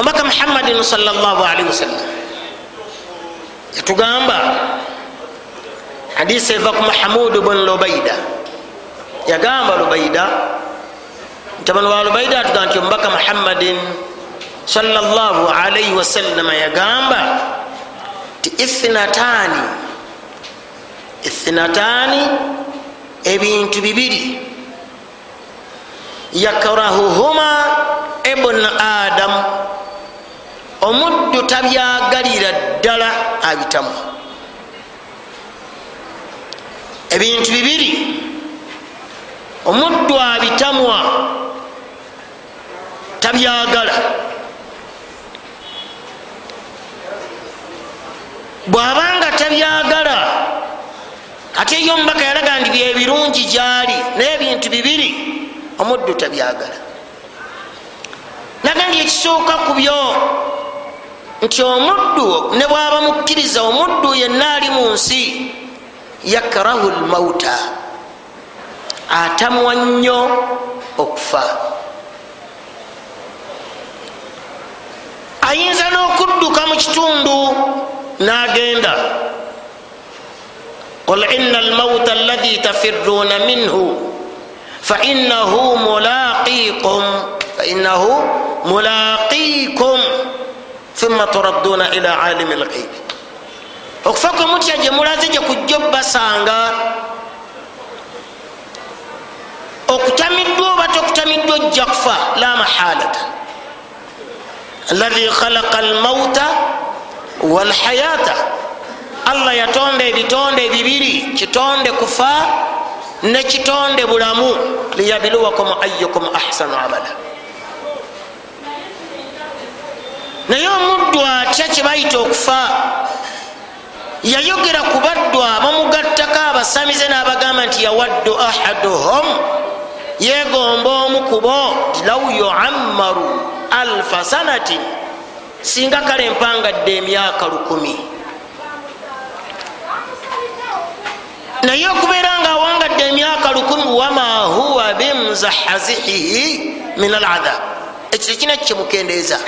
omubaka muhammadin salllahalihi wasallam. Yatugamba hadisi eva ku mahamudu bun lubaida yagamba lubaida mutabani wa lubaida atugamba nti omubaka muhammadin salllahalihi wasallama yagamba ti ithinatani ithinatani ebintu bibiri. Yakrahuhuma ibunu adamu omuddu tabyagalira ddala abitamu. Ebintu bibiri omuddu abitamwa tabyagala. Bw'abanga tabyagala ate eyo omubaka yalaga nti byebirungi gyali naye ebintu bibiri omuddu tabyagala. Naga ndi ekisooka ku byo nti omuddu ne bwaba mukkiriza omuddu yenna ali mu nsi yakrahu lmauta atamwa nnyo okufa. Ayinza n'okudduka mu kitundu n'agenda. Qul ina almauta alladhi tafiruna minhu fainahu mulaqikum fainahu mulaqikum thumma turadduna ila alimi lghaibi okufa kwe mutya gye mulaze gye kujja obbasanga okutamiddwa oba tokutamiddwa ojja kufa la mahalata alladhi khalaqa almauta walhayata. Allah yatonda ebitonde ebibiri kitonde kufa ne kitonde bulamu liyabiluwakum ayukum ahsanu amala naye omuddu atya kyebayita okufa? Yayogera ku baddwa bamugattako abasamize n'abagamba nti yawaddu ahaduhum? Yegomba omu kubo law yuammaru alfa sanatin. Singa kale empangadde emyaka lukumi. Naye okubeera nga awangadde emyaka lukumi wama huwa bimuzahazihihi min aladhab. Ekyo kina kimukendeeza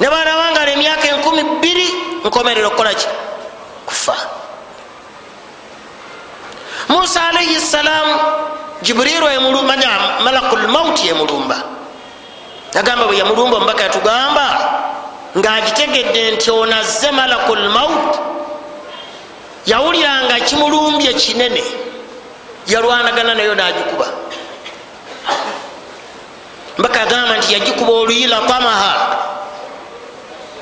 ne banawangala emyaka enkumi bbiri nkomerera okukolaki kufa. Musa alaihi salaamu jiburiru emulumanya malakulmauti yemulumba agamba bwe yamulumba omubaka yatugamba ngaagitegedde nti onazze malakulmaut yawulira nga kimulumbye kinene yalwanagana nayo nagikuba. Mbaka agamba nti yagikuba oluyi latamaha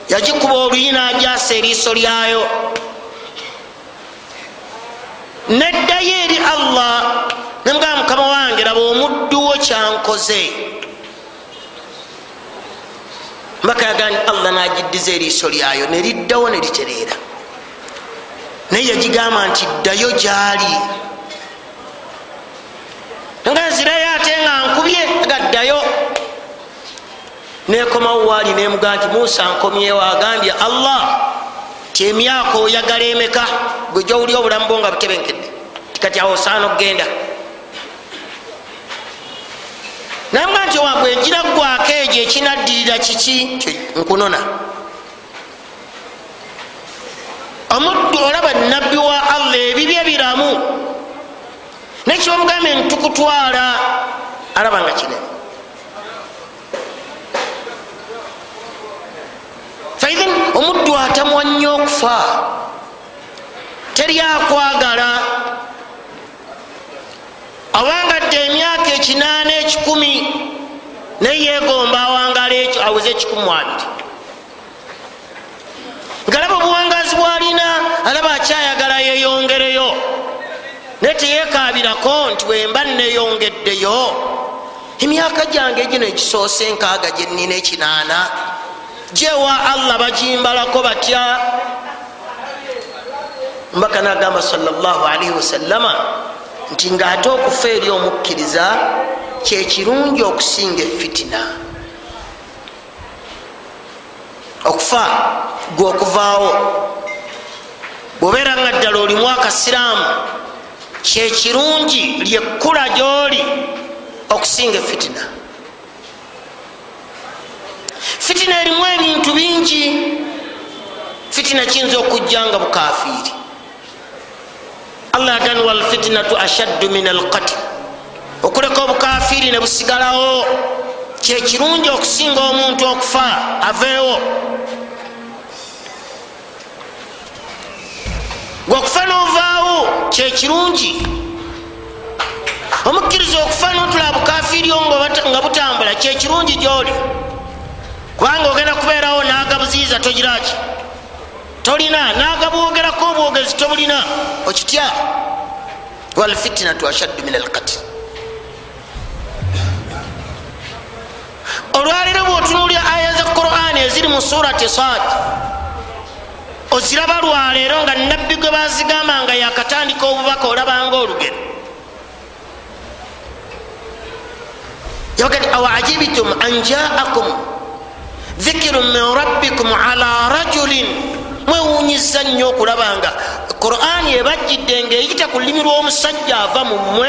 yagikuba oluyi najasa eriiso lyayo. Neddayo eri allah nemugamba mukama wange raba omudduwo kyankoze. Mbaka yagamba nti allah nagiddiza eriiso lyayo neriddawo neritereera naye yagigamba nti ddayo gyali. Nga nzirayo ate nga nkubye aga ddayo nekomawo waali nemugaa nti musa nkomyewo agambye allah ti emyaka oyagala emeka? Gwe gyowuli obulamu bwo nga butebenkedde tikati awo osaana okgenda. Namuga nti wabwe egira gwako egyo ekinaddirira kiki? Nkunona. Omuddu olaba nabbi wa allah ebibye biramu nekibamugambe ntukutwala. Alaba nga kinene faithin omuddu atamwa nnyo okufa. Teri akwagala. Awangadde emyaka ekinaana ekikumi neyegomba awangala ekyo aweze ekikumi abiri. Ngalaba obuwangazi bwalina alaba akyayagala yeyongereyo. Naye teyekabirako nti wemba neyongeddeyo emyaka gyange egino egisoose enkaaga gyenina ekinaana gyewa allah bagimbalako batya? Mbaka nagamba salllahalihi wasallama nti ngaate okufa eri omukkiriza kyekirungi okusinga efitina okufa gwe okuvaawo bwobeera nga ddala olimu akasiraamu kyekirungi lyekkula gyoli okusinga efitina fitina erimu ebintu bingi. Fitina kiyinza okujja nga bukafiiri. Allah agani walfitinatu ashaddu min alqatil okuleka obukafiiri ne busigalawo. Kyekirungi okusinga omuntu okufa aveewo. Gweokufa novaawo kyekirungi omukkiriza okufa notula bukafiiri o nga butambula kyekirungi gyoli kubanga ogenda kubeerawo nagabuziiza togiraki tolina nagabwogerako obwogezi tobulina okitya? Walfitinatu ashaddu min alkatil olwaliro bwotunulya aya za qurani eziri mu surati sad oziraba lwaleero nga nabbi gwe bazigamba nga yakatandika obubaka olabanga olugero yogati awajibitum an jaakum dhikiru min rabbikum ala rajulin. Mwewunyiza nnyo okulaba nga qurani ebajjidde ngaeyita ku lulimi lw'omusajja ava mu mmwe.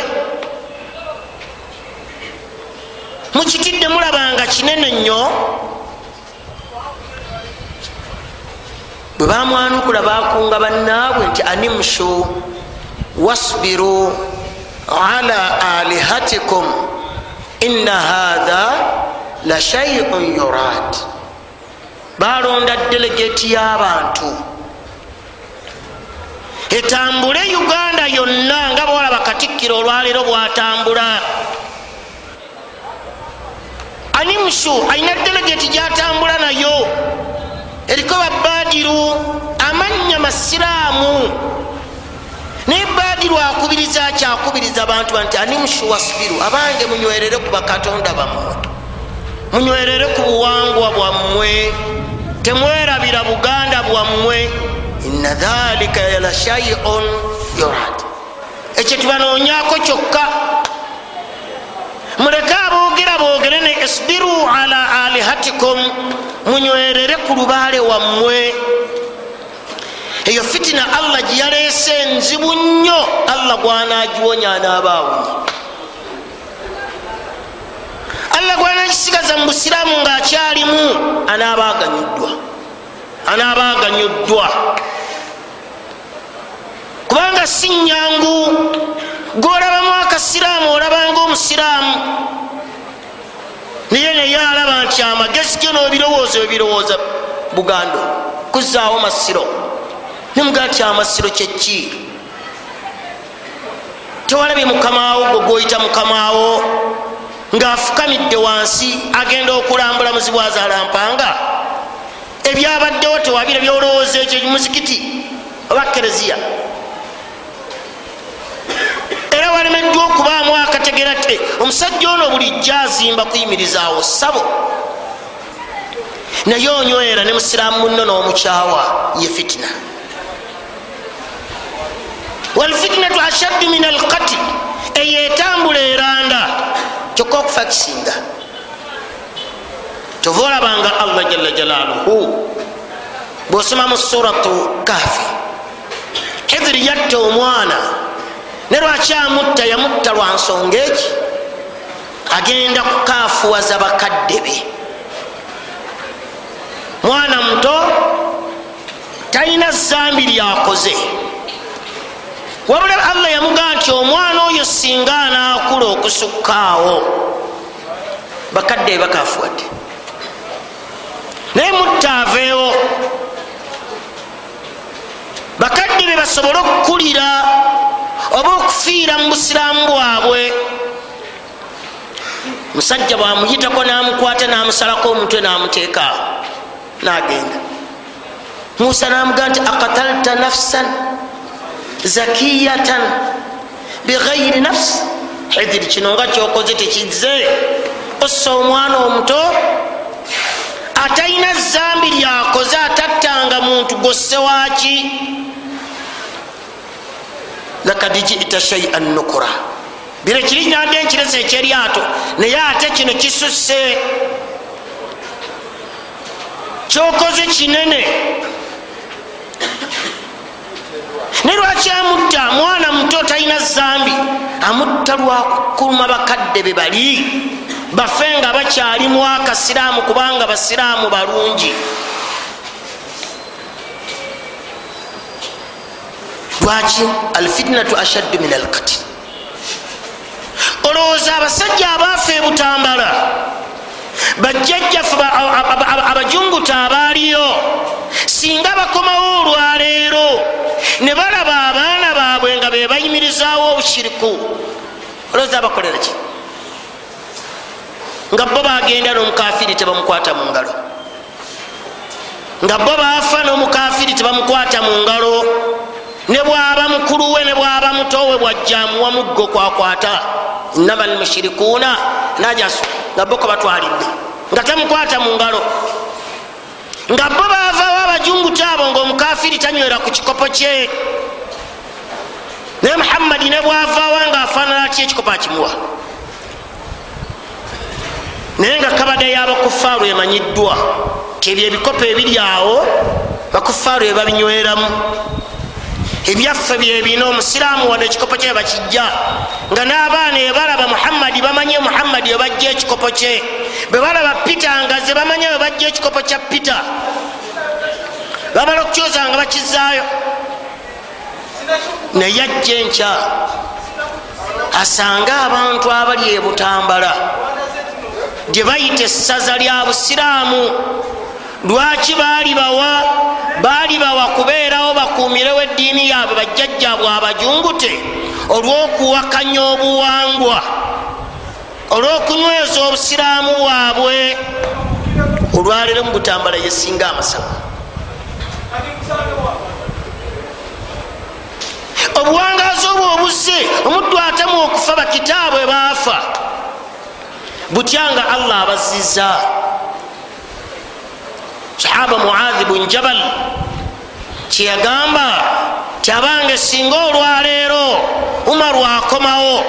Mukitidde mulaba nga kinene nnyo. Bwe bamwanukula bakunga bannaabwe nti animshu wasbiru ala alihatikum. Inna hatha la shaiun yurad balonda delegeti y'abantu. Etambule uganda yonna nga bwolaba katikkiro olwaleero bwatambula. Animshu alina delegeti gyatambula nayo? Eriko babadiru amanya masiraamu. Naye badiru akubiriza kyakubiriza abantu banti animshu wasbiru abange munywerere ku bakatonda bammwe. Munywerere ku buwangwa bwammwe temwerabira buganda bwammwe. Ina dhalika la shaiun yurad. Ekyo tubanoonyako kyokka. Muleke aboogera boogere ne isbiru ala alihatikum munywerere ku lubaale wammwe. Eyo fitina allah gyeyaleese nzibu nnyo. Allah gwanagiwonya anaabawonye allah gwanagisigaza mu busiraamu ngaakyalimu anaabaganyuddwa anaabaganyuddwa kubanga si nyangu gwolabamu akasiraamu olabanga omusiraamu naye naye alaba nti amagezi ge n'ebirowoozo ebirowooza bugando kuzaawo masiro. Nemugaa nti amasiro kyeki tewalabye mukamawo gwe gwoyita mukamawo ngaafukamidde wansi agenda okulambula muzibu azaalampanga ebyabaddewo tewabira byolowooza ekyo muzikiti oba kereziya? Era walemeddwa okubaamu akategera te omusajja ono bulijjo azimba kuyimirizaawo sabo naye onywera ne musiraamu muno n'omukyawa ye fitina. Walfitinatu ashaddu min alkatil eyo etambula eranda kyokka okufa kisinga tova olabanga allah jalla jalaaluhu bwosoma mu suratu kafi hidiri yatta omwana ne lwaki amutta yamutta lwa nsonga eki agenda kukafuwaza bakadde be mwana muto talina zambi lyakoze wabula allah yamugaa nti omwana oyo singa anaakula okusukkaawo bakadde bakafuwadde. Naye mutta aveewo. Bakadde be basobole okukulira oba okufiira mu busiraamu bwabwe. Musajja bwamuyitako namukwata namusalako omutwe namuteeka nagenda. Musa namugaa nti akatalta nafsan zakiyatan bighairi nafsi hidiri kino nga kyokoze tekize ossa omwana omuto. Atalina zambi lyakoze atattanga muntu gosse waki. Lakad jita shaian nukura. Bire kiri nyadde nkirese ekyeryato naye ate kino kisusse. Kyokoze kinene ne lwaki amutta? Mwana muto talina zambi. Amutta lwakukuluma bakadde be bali. Bafe nga bakyalimu akasiraamu kubanga basiraamu balungi. Lwaki? Alfitnatu ashaddu min alkatil olowooza abasajja abaafa ebutambala bajjajjaffe abajunguta abaaliyo singa bakomawo olwaleero ne balaba abaana baabwe nga be bayimirizaawo obushiriku olowooza bakolera ki? Nga bo bagenda n'omukafiri tebamukwata mu ngalo. Nga bo baafa n'omukafiri tebamukwata mu ngalo. Ne bwaba mukuluwe ne bwaba mutowe bwajjamuwa muggo kwakwata. Inama almushirikuuna najasu nga bo kabatwalidde nga tamukwata mu ngalo nga bo bavawo abajunguta abo ngaomukafiri tanywera ku kikopo kye. Naye muhammadi ne bwavawo nga afaanana ki ekikopo akimuwa? Naye nga kabada y'abakufaaru emanyiddwa tebyo ebikopo ebiri awo bakufaaru ebabinyweramu ebyaffe byebina omusiraamu wano ekikopo kye bakijja nga n'abaana ebalaba muhammadi bamanye muhammadi webajja ekikopo kye. Bwe balaba pita nga ze bamanye webajja ekikopo kya pita bamala okukyoza nga bakizaayo. Naye ajja enkya asange abantu abali ebutambala gye bayita essaza lya busiraamu. Lwaki baali bawa? Baali bawa kubeerawo bakuumirewo eddiini yaabwe bajjajjabwe abajungute olw'okuwakanya obuwangwa olw'okunyweza obusiraamu bwabwe. Olwaleero mu butambala yesinga amasaba. Obuwangazi obwo obuzze omuddu atamu okufa bakitaabwe baafa. Butyanga allah abaziza sahaba muadhi bun jabal kyeyagamba tyabange singa olwaleero umaru akomawo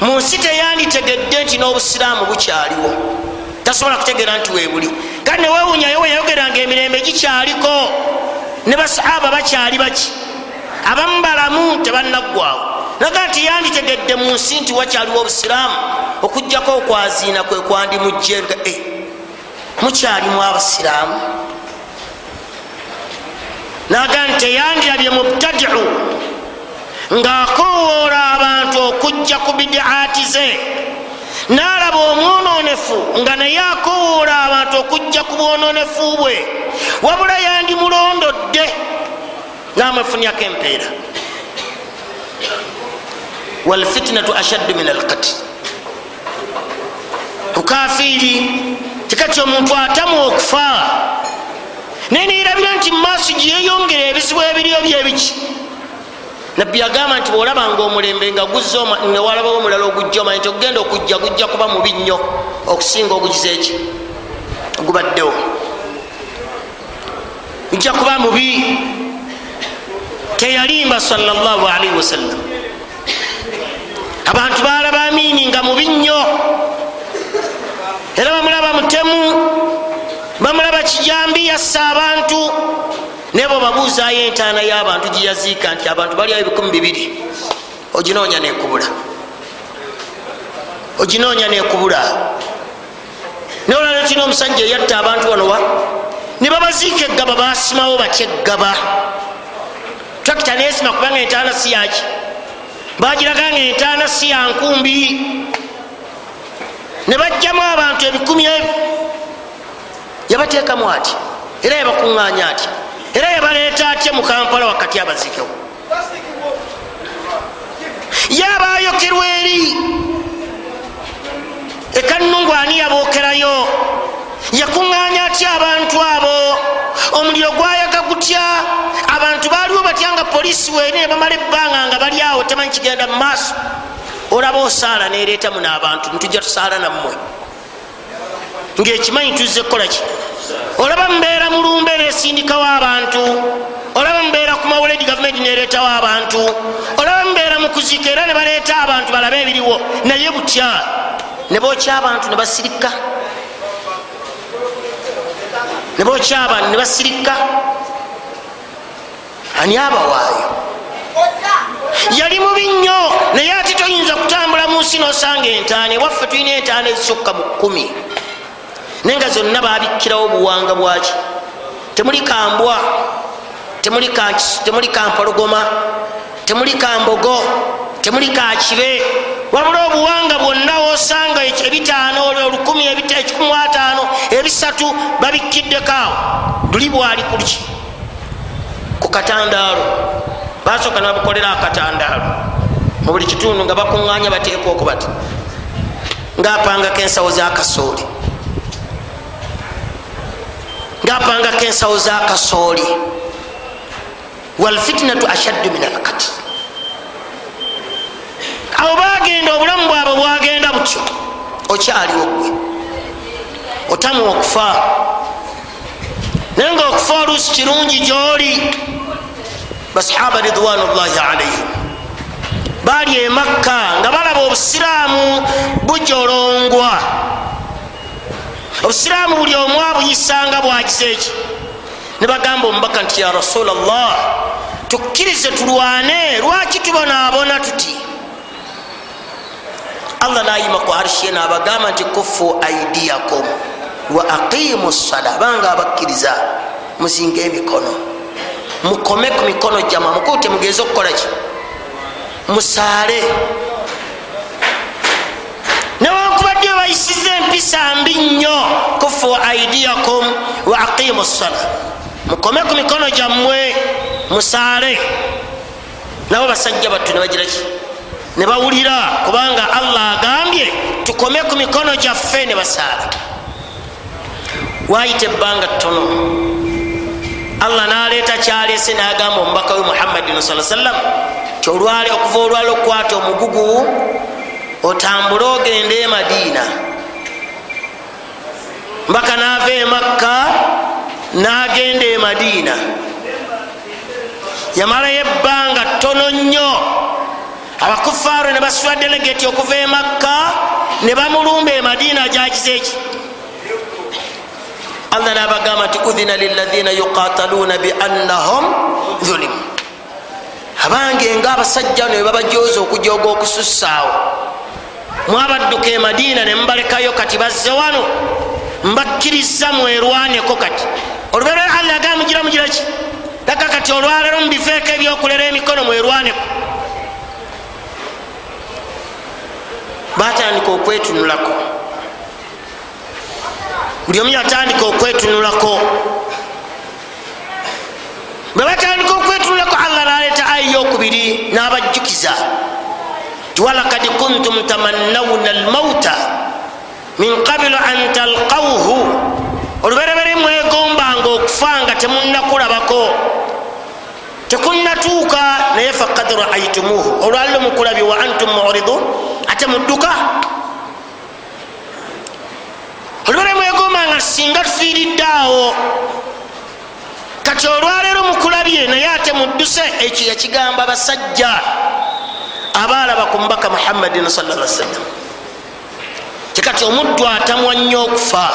mu nsi teyanditegedde nti n'obusiraamu bukyaliwo. Tasobola kutegeera nti webuli kandi newewunyayo weyayogeranga emirembe gikyaliko ne basahaba bakyali baki? Abamu balamu tebannaggwawo naga nti yanditegedde mu nsi nti wakyaliwo obusiraamu okugjako okwaziina kwe kwandimujjenga e mukyalimu abasiraamu naga nti teyandirabye mubtadiu ng'akowoola abantu okujja ku bidiaati ze. N'alaba omwononefu nga naye akowoola abantu okujja ku bwononefu bwe wabula yandimulondodde namwefunyako empeera. Walfitnatu ashaddu min alqatl. Bukafiiri tikati omuntu atamu okufa naye neyirabira nti mumaaso gyeyongera ebizibu ebiriyo byebiki nabbi agamba nti bwolabanga omulembe nga guzawalabawo omulala ogujja omanyi nti okugenda okujja gujja kuba mubi nnyo okusinga ogugiza eki? Ogubaddewo gujja kuba mubi. Teyalimba salllah alaihi wasallam abantu balaba amiini nga mubi nnyo. Era bamulaba mutemu bamulaba kijambi yassa abantu nebo babuuzayo entaana y'abantu gyeyaziika nti abantu baliawo ebikumi bibiri. Oginoonya nekubula. Oginoonya nekubula. Nolala tina omusajja eyatta abantu wanowa ne babaziika eggaba basimawo batya eggaba? Trakita nesima kubanga entaana si yaki bagiraga nga entaana si yankumbi ne bajjamu abantu ebikumi ebyo yabateekamu ati era yabakuŋŋanya ati era yabaleeta atya mu kampala wakati abazikewo? Yabayokerwa eri! Ekanungu ani yabookerayo? Yakuŋŋanya atya abantu abo? Omuliro gwayaga gutya? Abantu baaliwo batya nga polisi wene bamala ebbanga nga bali awo temanyi kigenda mu maaso? Olaba osaala nereeta muno abantu ntujja tusaala nammwe ngaekimanyi tuzze kukolaki olaba mubeera mulumbe nesindikawo abantu olaba mubeera ku mawuledi gavumenti nereetawo abantu olaba mubeera mukuziika era ne baleeta abantu balabe ebiriwo naye butya? Ne bookya abantu ne basirika? Ne bookya abantu ne basirika? Ani abawaayo? Yali mubi nnyo naye ate toyinza kutambula mu nsi nosanga entaano ewaffe tulina entaano ezisukka mu kkumi naye nga zonna babikkirawo obuwanga bwaki? Temuli kambwa temuli kampologoma temuli kambogo temuli kakibe wabula obuwanga bwonna wosanga ebitaano olukumi ekikumi ataano ebisatu babikkiddekaawo luli bwali kuliki ku katandaalo. Basooka nabukolera akatandaalo. Mu buli kitundu nga bakuŋŋanya bateeka okubati ngaapangako ensawo zakasooli ngaapangako ensawo zakasooli walfitinatu ashaddu min alkatl abo bagenda obulamu bwabwe bwagenda butyo. Okyaliwo gwe otamu okufa? Naye nga okufa oluusi kirungi gyoli. Basahaba ridwanullahi alaihim bali emakka nga balaba obusiraamu bujolongwa obusiraamu buli omu abuyisanga bwagize eki. Ne bagamba omubaka nti ya rasulllah tukkirize tulwane lwaki tubonaabona tuti? Allah nayima ku arshiye nabagamba nti kufu aidiyakum wa aqimu sala banga abakkiriza muzinga emikono. Mukome ku mikono jama mukuu temugeze okukolaki musaale newankubadde bayisiza empisa mbi nnyo kufu aidiyakum wa aqimu sala mukome ku mikono gyammwe musaale. Nabo basajja battu nebagiraki ne bawulira kubanga allah agambye tukome ku mikono gyaffe ne basaala. Wayita ebbanga ttono. Allah naleeta kyalese nagamba omubaka we muhammadin saa sallam kyolwali okuva olwali okukwata omugugu otambule ogende e madiina mbaka nava e makka nagenda e madiina yamalayo ebbanga ttono nnyo. Abakufaaro ne basitula delegeti okuva e makka ne bamulumba e madiina jagize eki. Allah nabagamba nti udhina lilathina yuqataluuna biannahum dhulimu abange nga abasajja ne babajoza okujoga okusussaawo mwabadduka e madiina ne mubalekayo kati bazze wano mbakkiriza mwerwaneko kati. Olubeera allah agamba mugira mugiraki taka kati olwaleero mubifeeko ebyokulera emikono mwerwaneko. Batandika okwetunulako. Buli omu yatandika okwetunulako. Bwe batandika okwetunulako allah naleeta ayi yokubiri n'abajjukiza. Tiwalakad kuntum tamannawuna almauta min qabilu an talqawhu. Oluberebere mwegombanga okufa nga temunakulabako. Tekunatuuka naye fakad raaitumuhu olwaliro mukulabye wa antum muridun ate mudduka? Olubere mwegombanga singa tufiiridde awo kati olwaleero mukulabye naye ate mudduse ekyo yakigamba basajja abaalaba ku mubaka muhammadin salla sallam kyekati omuddu atamwa nnyo okufa.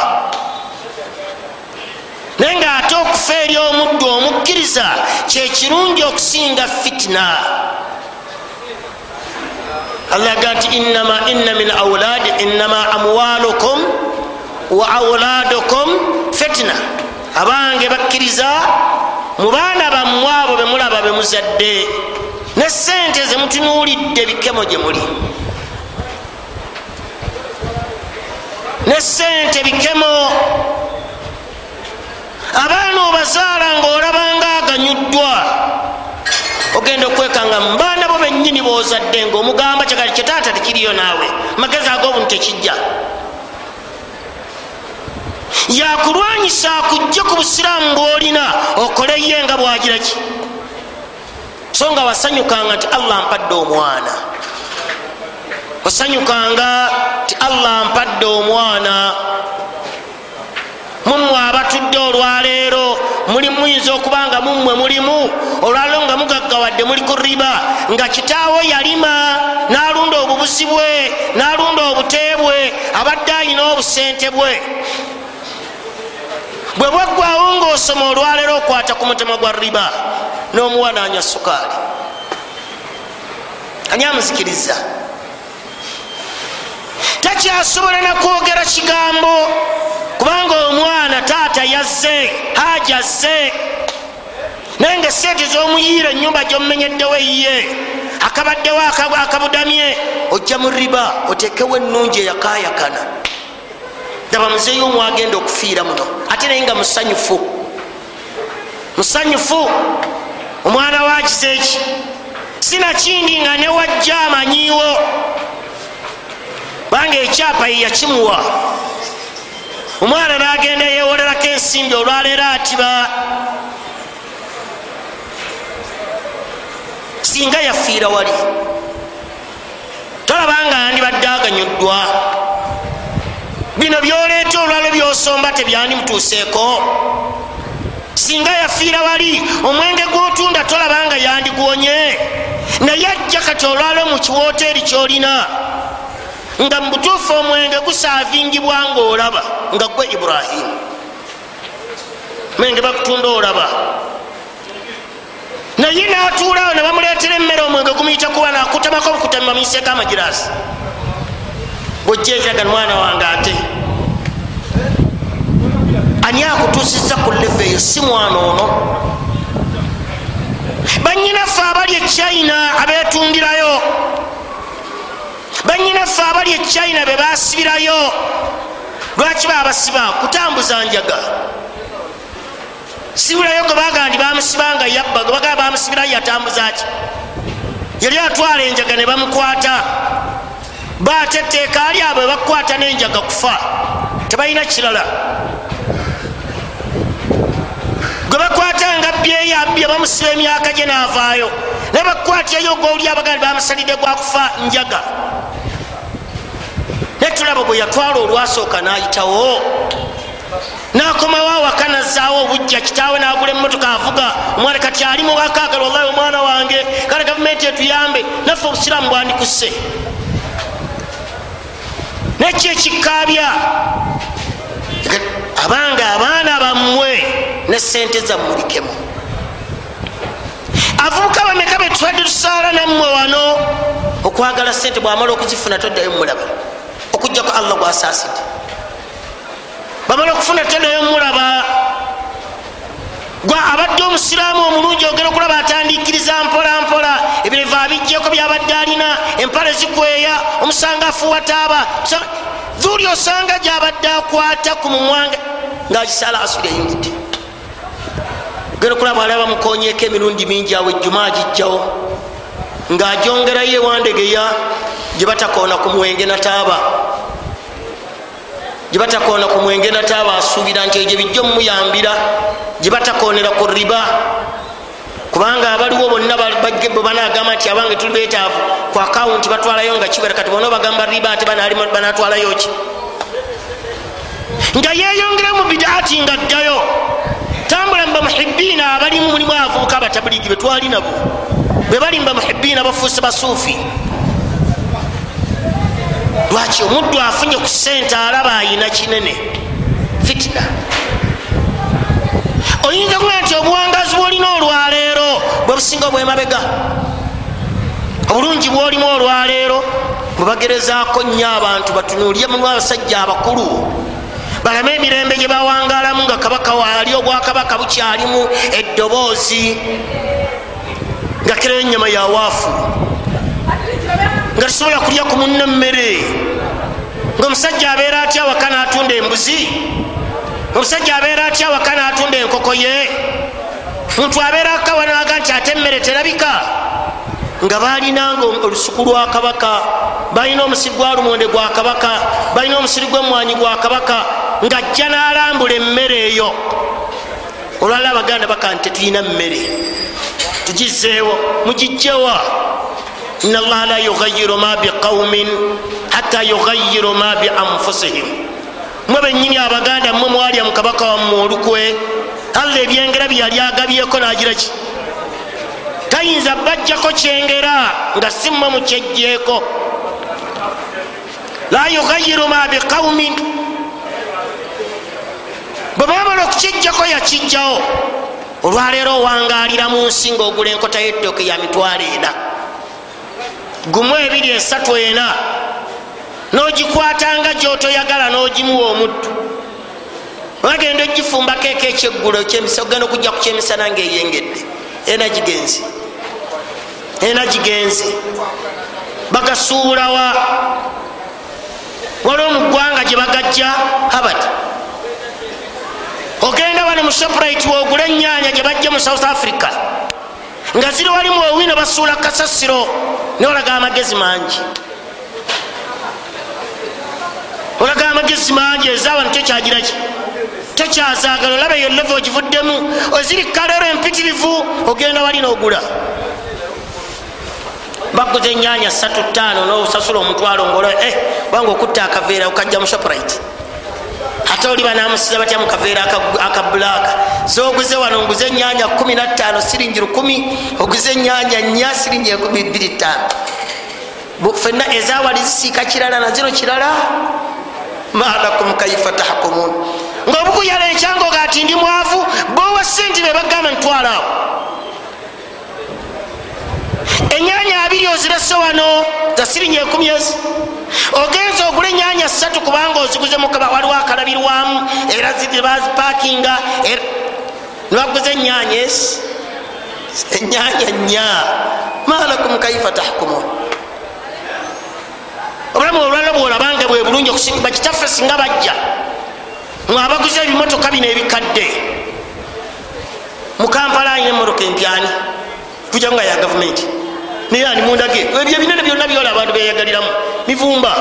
Naye nga ate okufa eri omuddu omukkiriza kyekirungi okusinga fitina allah ga nti inna min auladi innama amwalukum wa auladukum fitina abange bakkiriza mu baana bammwe abo bemulaba bemuzadde ne sente zemutunuulidde bikemo gye muli ne sente bikemo. Abaana obazaala ngaolabanga aganyuddwa. Ogenda okwekanga mubaana bo benyini bozadde nga omugamba kyagali kyetaata tekiriyo naawe magezi ag'obunu tekijja. Yakulwanyisa akujje ku busiraamu bwolina okoleyo nga bwagiraki. So nga wasanyukanga nti allah mpadde omwana wasanyukanga ti allah mpadde omwana. Mummwe abatudde olwaleero muli muyinza okuba nga mummwe mulimu olwaleero nga mugaggawadde muli ku riba nga kitaawo yalima n'alunda obubuzi bwe n'alunda obuteebwe abadde ayina obusente bwe. Bwe bwaggwawo ngaosoma olwaleero okwata ku mutima gwa riba n'omuwa nanywa sukaali. Ani amuzikiriza takyasobola nakwogera kigambo kubanga omwana taata yazze haja azze. Naye nga sente zomuyiira enyumba gyomumenyeddewo eyiye akabaddewo akabudamye ojja mu riba otekewo ennungi eyakayakana daba muzeeyo omwagenda okufiira muno ate naye nga musanyufu. Musanyufu omwana wakiseeki sinakindi nga newajja amanyiwo banga ekyapa yeyakimuwa omwana nagenda yewolerako ensimbi olwaleero atiba singa yafiira wali tolabanga yandibadde aganyuddwa. Bino byoleeta olwalo byosomba tebyandimutuuseeko singa yafiira wali omwenge gwotunda tolabanga yandigwonye naye ajja kati olwalo mu kiwoteri kyolina nga mu butuufu omwenge gusaavingibwa nga olaba nga gwe iburahimu mwenge bakutunda olaba. Naye natuulawo ne bamuleetera emmere omwenge gumuyita kuba nakutamako bukutamima muiseeko amagirasi bwojjezagana mwana wange ate ani akutuusiza ku leve eyo si mwana ono? Banyinaffe abali echina abetundirayo banyinaffe abali echina be basibirayo. Lwaki babasiba kutambuza njaga. Sibirayo gwe bagaa ndi bamusibanga yabba gwe bagaa bamusibirayo yatambuzaki yali atwala enjaga ne bamukwata. Baate etteeka ali abo bakukwata n'enjaga kufa. Tebalina kirala. Gwe abye bamusiba emyaka gye naavaayo naye bakukwatirayo gwoli abagandi bamusalidde gwakufa njaga. Naye tulaba bwe yatwala olwasooka nayitawo. Nakomawo awaka nazaawo obujja kitaawe nagula emotoka avuga omwana kati ali muwakagala wallahi omwana wange kale gavumenti etuyambe naffe obusiraamu bwandikusse nekyo ekikabya abanga abaana bammwe ne sente zammulikemu avubuka bameka betubadde tusaala nammwe wano? Okwagala sente bwamala okuzifuna toddayo mulaba okujjako allah gwasaasidde. Bamala okufuna toddayo mulaba gwa abadde omusiraamu omulungi ogera okulaba atandikiriza mpola mpola. Ebireva abijjeko byabadde alina empale zikweya omusanga afuwa taaba. Dhuli osanga gyabadde akwata ku mumwanga ngaakisala asuli eyingidde ogera okulaba ali abamukonyeko emirundi mingi awo ejjuma agijjawo. Ngaagyongerayo ewandegeya gyebatakoona ku mwenge nataaba. Gyebatakoona ku mwenge nataaba asuubira nti egyo bijja omumuyambira gyebatakoonera ku riba. Kubanga abaliwo bonna banagamba nti abange tuli betaavu ku akawunti batwalayo nga kibera kati bona bagamba riba ate banatwalayo ki? Nga yeyongera mu bidaati nga ddayo tambula mubamuhibiina abalimu mulimu avubuka abatabuligi betwali nabo. Bebali mubamuhibiina bafuuse basuufi. Lwaki omuddu afunye ku sente alaba ayina kinene? Fitina. Oyinza kuba nti obuwangazi bwolina olwaleero bwe businga obwemabega obulungi bwolimu olwaleero bwebagerezaako nnyo abantu batunuulye mu abasajja abakulu balame emirembe gye bawangalamu nga kabaka waali obwakabaka bukyalimu eddoboozi nga kirayo enyama yawaafu nga tusobola kulya ku munna mmere ngaomusajja abeera atya waka natunda embuzi? Omusajja abeera atya waka natunda enkoko ye? Muntu abeera akawanaga nti ate emmere terabika? Nga balinanga olusuku lwa kabaka balina omusiri gwa lumonde gwa kabaka balina omusiri gwemwanyi gwa kabaka nga jja nalambula emmere eyo. Olwala abaganda baka nti tetulina mmere. Tugizeewo mugijjewa. Ina allaha la yugayiru ma biqaumin hatta yugayiru ma bianfusihim mwe benyini abaganda mwe mwalya mukabaka wamme olukwe allah ebyengera byeyali agabyeko nagiraki tayinza bajjako kyengera nga si mmwe mukyejjeeko la yugayiru ma biqaumin bwe bamala okukyejjako yakijjawo. Olwaleero owangalira mu nsi ngaogula enkota y'ettooke ya mitwalo ena. Gumu ebiri esatu ena. Nogikwatanga gyotoyagala nogimuwa omuddu. Bagenda ogifumbako eko ekyeggulo ogenda okujja ku kyemisana ngaeyengedde ena gigenzi ena gigenzi bagasuubulawa waliwo mu ggwanga gye bagajja habati ogenda wano mu shoprite wogula enyanya gye bajja mu south africa. Nga ziri wali muwewino basuula kasasiro nolaga amagezi mangi. Olaga amagezi mangi ezawano tokyagiraki tokyazagala olaba eyo leve ogivuddemu oziri kalero empitirivu ogenda wali nogula. Baguza enyanya 35 nosasula omutwalo eh, kubanga okutta akaveera okajja mu shoprite ate oli banamusiza batya mukaveera akabulaaka zoguze wano nguze enyanya 15 siringi 1 oguze enyanya nya siringi 25 fenna ezawali zisiika kirala nazino kirala? Malakum kaifa tahkumun. Ngaobukuyala ekyangoga ati ndi mwavu bowa sente bebagamba ntwalaawo enyanya abiri ozirese wano za siringi ekumi ezi. Ogenza ogula enyanya satu kubanga oziguze mukaba waliwo akalabirwamu era bazipakinga nibaguza enyanya ezi enyanya nya malakum kaifa tahkumun. Obulamu olwala bwolabanga bwe bulungi bakitaffe singa bajja. Mwabaguza ebimotoka bino ebikadde. Mukampala ayina emotoka empyani kuja nga ya gavumenti naye ani mundage? Ebyo binene byonna byola abantu beyagaliramu. Mivumba.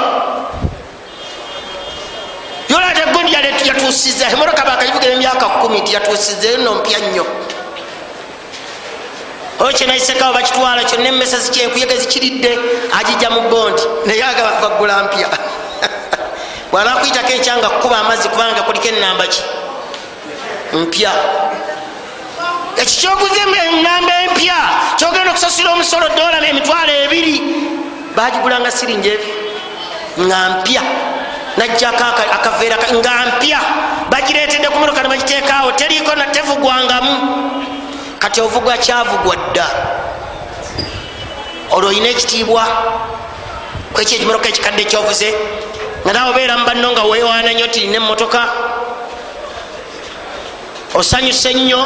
Byola ate gondi yatusiza emotoka bakagivugira emyaka kumi ti yatusizeyo nompya nnyo. Okyenaisekawo bakitwala kyonna emesa zikyenkuyege zikiridde agijja mu bondi naye agabagula mpya. Bwanakwyitako ekyanga kukuba amazzi kubanga kuliko enamba ki? Mpya ekikyoguza enamba empya kyogenda okusasula omusolo dola emitwalo ebiri bagigulanga siringi ebi nga mpya. Najjako akaveera nga mpya. Bagiretedde ku motoka nebagiteekaawo teriiko natevugwangamu kati ovugwa kyavugwa dda. Olwo olina ekitiibwa? Kwekyo ekimotoka ekikadde kyovuze? Nga nawe obeera mu banno nga wewaana nnyo tirina emotoka osanyuse nnyo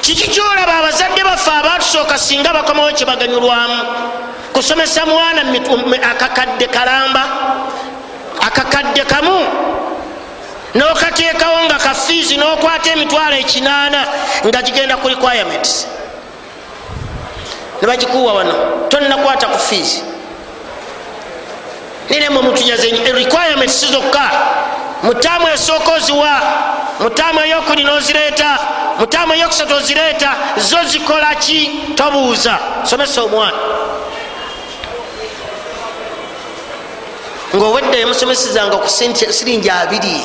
kiki kyolaba abazadde baffe abatusooka singa bakomawo kyebaganyulwamu kusomesa mwana akakadde kalamba akakadde kamu nokateekawo nga kafiizi nokwata emitwalo ekinaana nga gigenda ku requirements. Nebagikuwa wano tonakwata ku fiizi. Niremwe mutunyaze requirements zokka mutaamu esooka oziwa mutaamu eyokuni nozireeta mutaamu eyokusatu ozireeta zo zikola ki? Tobuuza. Somesa omwana. Ngaowedde emusomesezanga ku siringi abiri.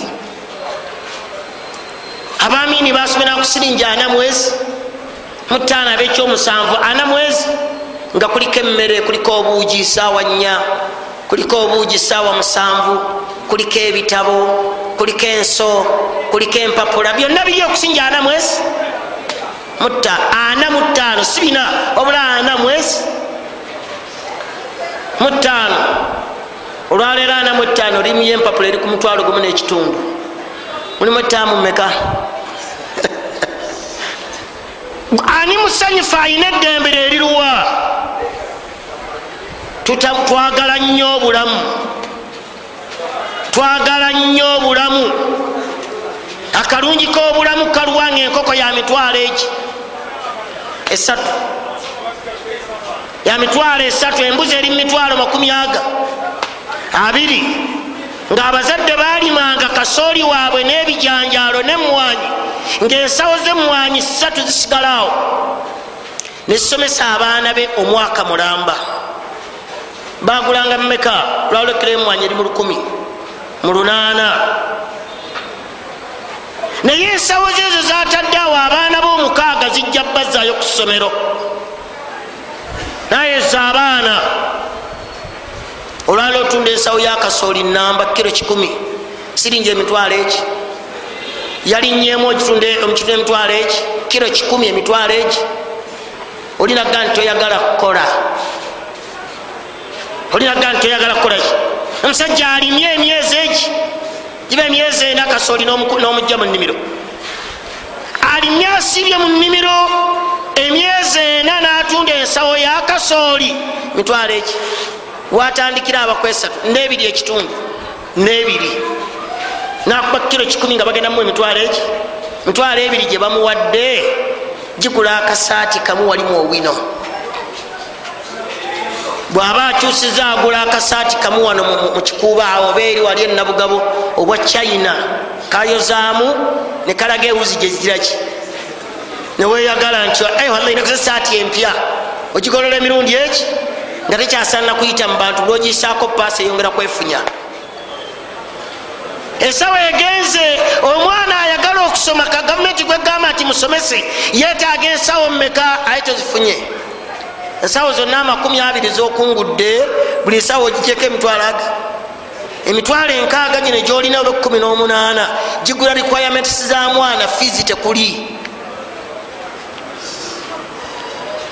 Abamini basomera ku siringi ana mwezi mutaano abekyomusanvu ana mwezi nga kuliko emmere kuliko obuugi saawa nnya kuliko obuugi saawa musanvu kuliko ebitabo kuliko enso kuliko empapula byonna biri okusinja ana mwezi mutta ana mutaano si bina obula ana mwezi mutaano olwaleero ana mutaano limuyo empapula eri ku mutwalo gumu n'ekitundu. Mulimu etaamu meka ani musanyufu ayina eddembe leriruwa twagala nnyo obulamu. Twagala nnyo obulamu. Akalungi k'obulamu kaluwanga enkoko ya mitwalo egi esatu ya mitwalo esatu embuzi eri mumitwalo makumi aga. Abiri. Ng'abazadde balimanga kasooli waabwe n'ebijanjaalo nemwanyi ng'ensawo zemwanyi satu zisigalawo nesomesa abaana be omwaka mulamba bagulanga mumeka lwalekera emwanyi eri mu lukumi mu lunaana. Naye ensawo zeezo zatadde awo abaana b'omukaaga zijja bazaayo ku ssomero. Naye za abaana olwala otunda ensawo yakasooli namba kiro kikumi siringi emitwalo egi yalinyemu ogitunda omukitunda emitwalo egi kiro kikumi emitwalo egi olinaga nti toyagala kukola olinaga nti oyagala kukolaki omusajja alimye emyezi egi giba emyezi ena kasooli n'omujja mu nnimiro. Alimye asibye mu nnimiro emyezi ena n'atunda ensawo ya kasooli. Mitwalo eki watandikira abakwesatu nebiri ekitundu nebiri. Nakuba kiro kikumi nga bagendamu emitwalo eki mitwalo ebiri gye bamuwadde gigula akasaati kamu walimu owino bwaba akyusiza agula akasaati kamu wano mukikuuba awo oba eri wali enabugabo obwa china kayozaamu nekalaga ewuzi gyeziraki neweyagala nti inakoze saati empya ogigolola emirundi eki? Nga tekyasaana kuyita mu bantu lwogisaako paasi eyongera kwefunya. Esawa egenze omwana ayagala okusoma ka gavumenti gwegamba nti musomese yetaaga ensawo mumeka aye tozifunye ensawo zonna amakumi abiri zokungudde buli nsawo ogijeko emitwalo aga. Emitwalo enkaaga gino gyolina oba ekumi n'omunaana gigula requirements za mwana fiizi tekuli.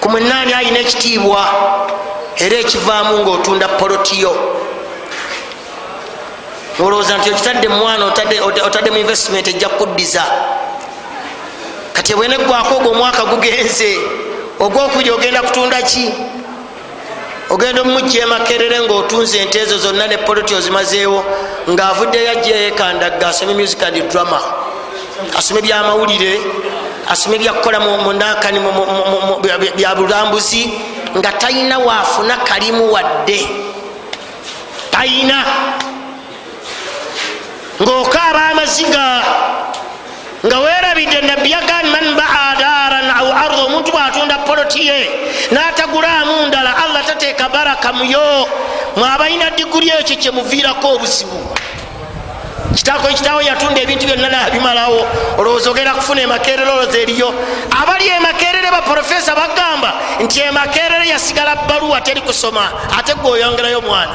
Ku mwenaani ayina ekitiibwa era ekivaamu ngaotunda polotiyo olowooza nti okitadde mumwana otadde mu investment ejja kuddiza. Kati bweneggwako ogwo omwaka gugenze ogwokuja ogenda kutunda ki? Ogenda omumujja emakerere ngaotunze ente ezo zonna ne poloti ozimazeewo ngaavuddeyo ajja yekandagga asome music and drama. Asome byamawulire asome byakukola munakani bya bulambuzi nga talina waafuna kalimu wadde. Talina ngaokaaba amaziga nga weerabidde nabbi yagani man baa arda omuntu bwatunda poloti ye n'atagulaamu ndala allah tateeka baraka muyo mwabalina diguli ekyo kyemuviirako obuzibu kitako ekitawo yatunda ebintu byonna nabimalawo. Olowooza ogenda kufuna emakerere olowooza eriyo? Abali emakerere baprofesa bagamba nti emakerere yasigala baluwa teri kusoma ate gwe oyongerayo mwana.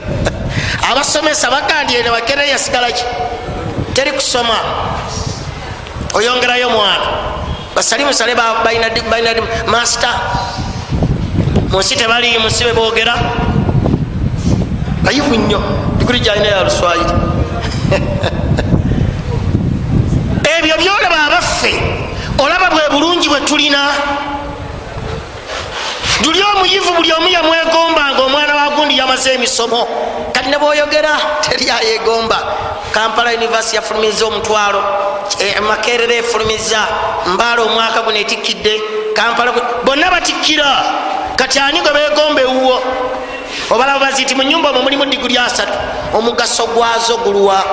Abasomesa bagandye emakerere yasigalaki teri kusoma. Oyongerayo mwana basali musale balina master. Munsi tebali munsi bebogera bayivu nnyo diguli gyalina ya luswayiri. Ebyo byolaba abaffe olaba bwe bulungi bwe tulina luli omuyivu buli omu yamwegombanga omwana wa gundi yamaze emisomo. Kati ne bwoyogera teri ayegomba kampala univesity yafulumiza omutwalo. Makerere efulumiza. Mbaala omwaka guno etikkidde. Kampala bonna batikkira. Kati ani gwe begomba ewuwo? Obalaba bazi nti mu nyumba omwo mulimu diguli asatu. Omugaso gwazo gulwa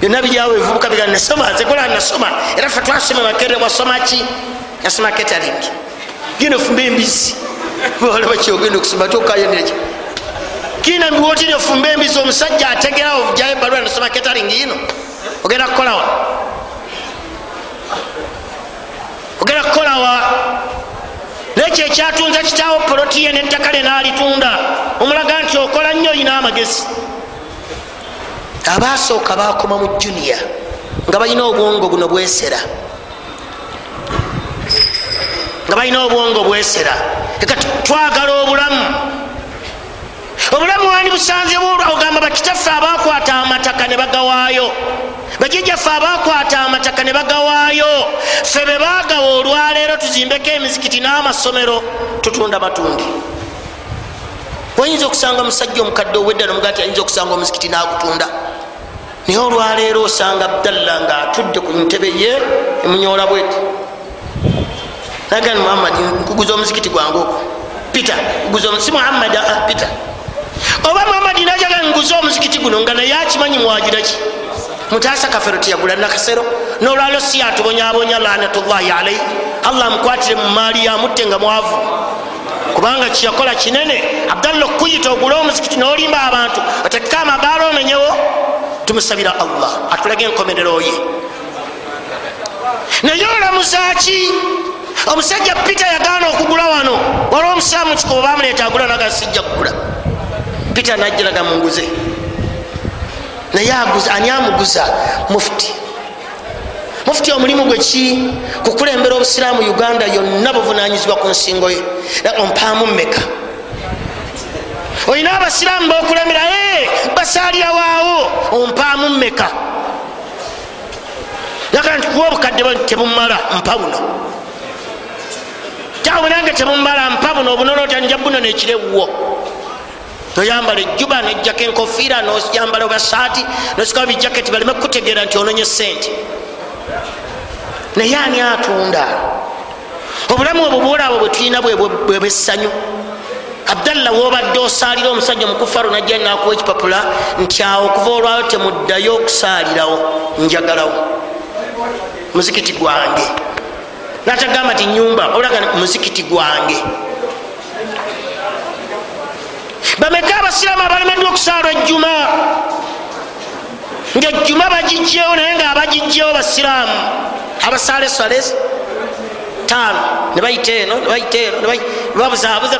byonna biryawo ebivubuka biga nasoma zekola nasoma. Era fe twasoma makerere wasoma ki? Yasoma catering genda ofumba embisi olaba kyogenda okusoma tokayoneki kina mbiwotiri ofumba embisi omusajja ategerawo jayo ebalua nasoma catering yino ogenda kukolawa ogenda kukolawa nekyo ekyatunza kitaawo polotiye nettaka lye naalitunda omulaga nti okola nnyo olina amagezi. Abasooka bakoma mu juniya nga balina obwongo buno bwesera nga balina obwongo bwesera. Eka twagala obulamu. Obulamu wandi busanzewo ogamba bakitaffe abakwata amataka ne bagawaayo? Bajijjaffe abakwata amataka ne bagawaayo? Ffe be bagawa olwaleero tuzimbeko emizikiti n'amasomero tutunda matundi wayinza okusanga omusajja omukadde owedda nomugaa ti ayinza okusanga omuzikiti n'agutunda? Naye olwaleero osanga abdalla nga atudde ku ntebe ye emunyola bweti nagani muhammad nkuguza omuzikiti gwange ogo peter si muhammad peter. Oba muhammad najaga nguza omuzikiti guno nga naye akimanyi mwagiraki? Mutaasa kafero tiyagula nakasero. Nolwalo si atubonyabonya lanatullahi alaihi allah amukwatire mu maali yamutte nga mwavu. Kubanga kyeyakola kinene abdalla okuyita ogule omuzikiti nolimba abantu otekeko amabaala omenyewo tumusabira allah atulage enkomerero ye. Naye olamuzaki omusajja peter yagaana okugula wano. Waliwo omusaamu kikuba bamuleeta agula naga sijja kugula? Peter najjiraga munguze naye ani amuguza? Mufuti mufuti omulimu gwe ki? Kukulembera obusiraamu uganda yonna buvunanyizibwa ku nsingo ye. Ompaamu mmeka? Olina abasiraamu bokulemera? Basalirawoawo ompaamu mmeka? Yagaa nti kuwa obukadde tebumala mpa buno tawe nange tebumala mpa buno obunono tanja buno nekirewwo noyambala ejjuba nojjako enkofiira noyambala basaati nosikawo bijaketi baleme kukutegeera nti ononye sente naye ani atunda? Obulamu obwo bwolaabo bwetulina bwebwesanyu abdallah wobadde osaalira omusajja omukufaru najja nakuwa ekipapula nti awo okuva olwayo temuddayo okusaalirawo njagalawo. Muzikiti gwange natagamba ti nyumba olaga muzikiti gwange. Bameka abasiraamu abalemeddwa okusaala ejjuma? Ngaejjuma bagijjewo naye nga abagijjewo basiraamu. Abasaala eswales tano nebayita eno nebayita eno babuzaabuza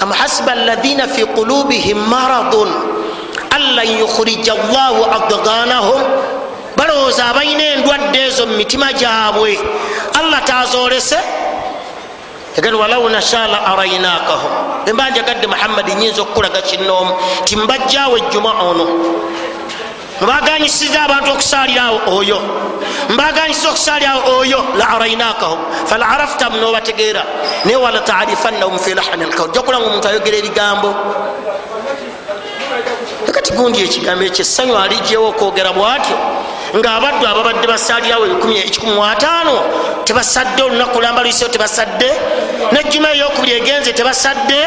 am hasiba alaina fi qulubihim maradun anlan yukhrija llahu adganahum balowooza abalina endwadde ezo mu mitima gyabwe. Allah tazoolese? Yagali walau nasha la arainakahum emba njagadde muhammadi nyinza okukulaga kinoomu ti mbajjawo ejjuma ono. Mbaganyisiza abantu okusaalirawo oyo. Mbaganyisiza okusaalirawo oyo. La arainakahum fala araftam nobategeera. Naye wala tarifannahum fi lahani lkaul jokulanga omuntu ayogera ebigambo. Kati gundi ekigambo ekyo essanyu alijjewo okwogera bwatyo ngaabaddu ababadde basaalirawo 15 tebasadde olunaku lamba luisewo tebasadde? Nejjuma eyokubiri egenze tebasadde?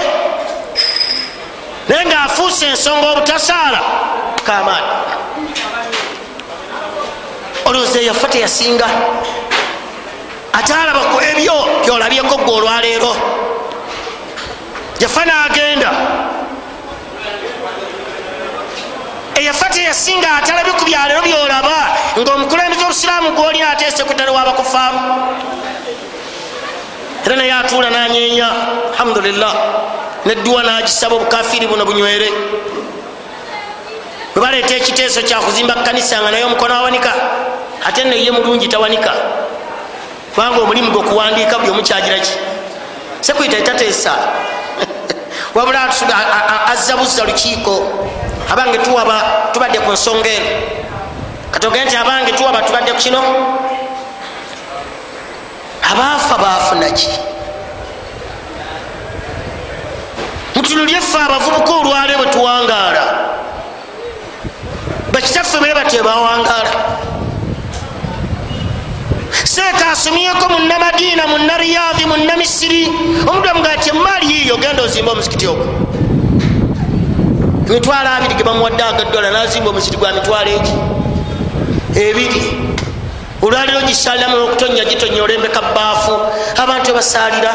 Naye ngaafuuse ensonga obutasaala kamaani olowooza eyafa teyasinga? Ate alaba ku ebyo byolabyeko gwe olwaleero. Yafa nagenda eyafa teyasinga atalabye ku byaleero byolaba ngaomukulembeze obusiraamu gwolina ateese kutale wabakufaamu. Era naye atuula nanyenya alhamdulillah nedduwa nagisaba obukafiri buno bunywere. Bwebaleeta ekiteeso kyakuzimba kanisa nga naye omukono awanika ate neye mulungi tawanika. Kubanga omulimu gwe okuwandiika buli omukyagiraki sekuyita etateesa. Wabula azza buzza lukiiko abange tuwaba tubadde ku nsonga eno. Katogere nti abange tuwaba tubadde ku kino? Abaafa baafunaki mutunulyeffe abavubuka olwale bwe tuwangaala. Bakitaffe bwe batyo bawangaala. Seeka asomyeko munamadiina munariyadhi munamisiri omuntu amugaa ti emaali yiyo genda ozimba omuzikiti ogwo emitwalo abiri ge bamuwadde agadola nazimba omuzikiti gwa mitwalo egi ebiri olwaliro gisaliramu okutonya gitonya olembeka baafu abantu ebasaalira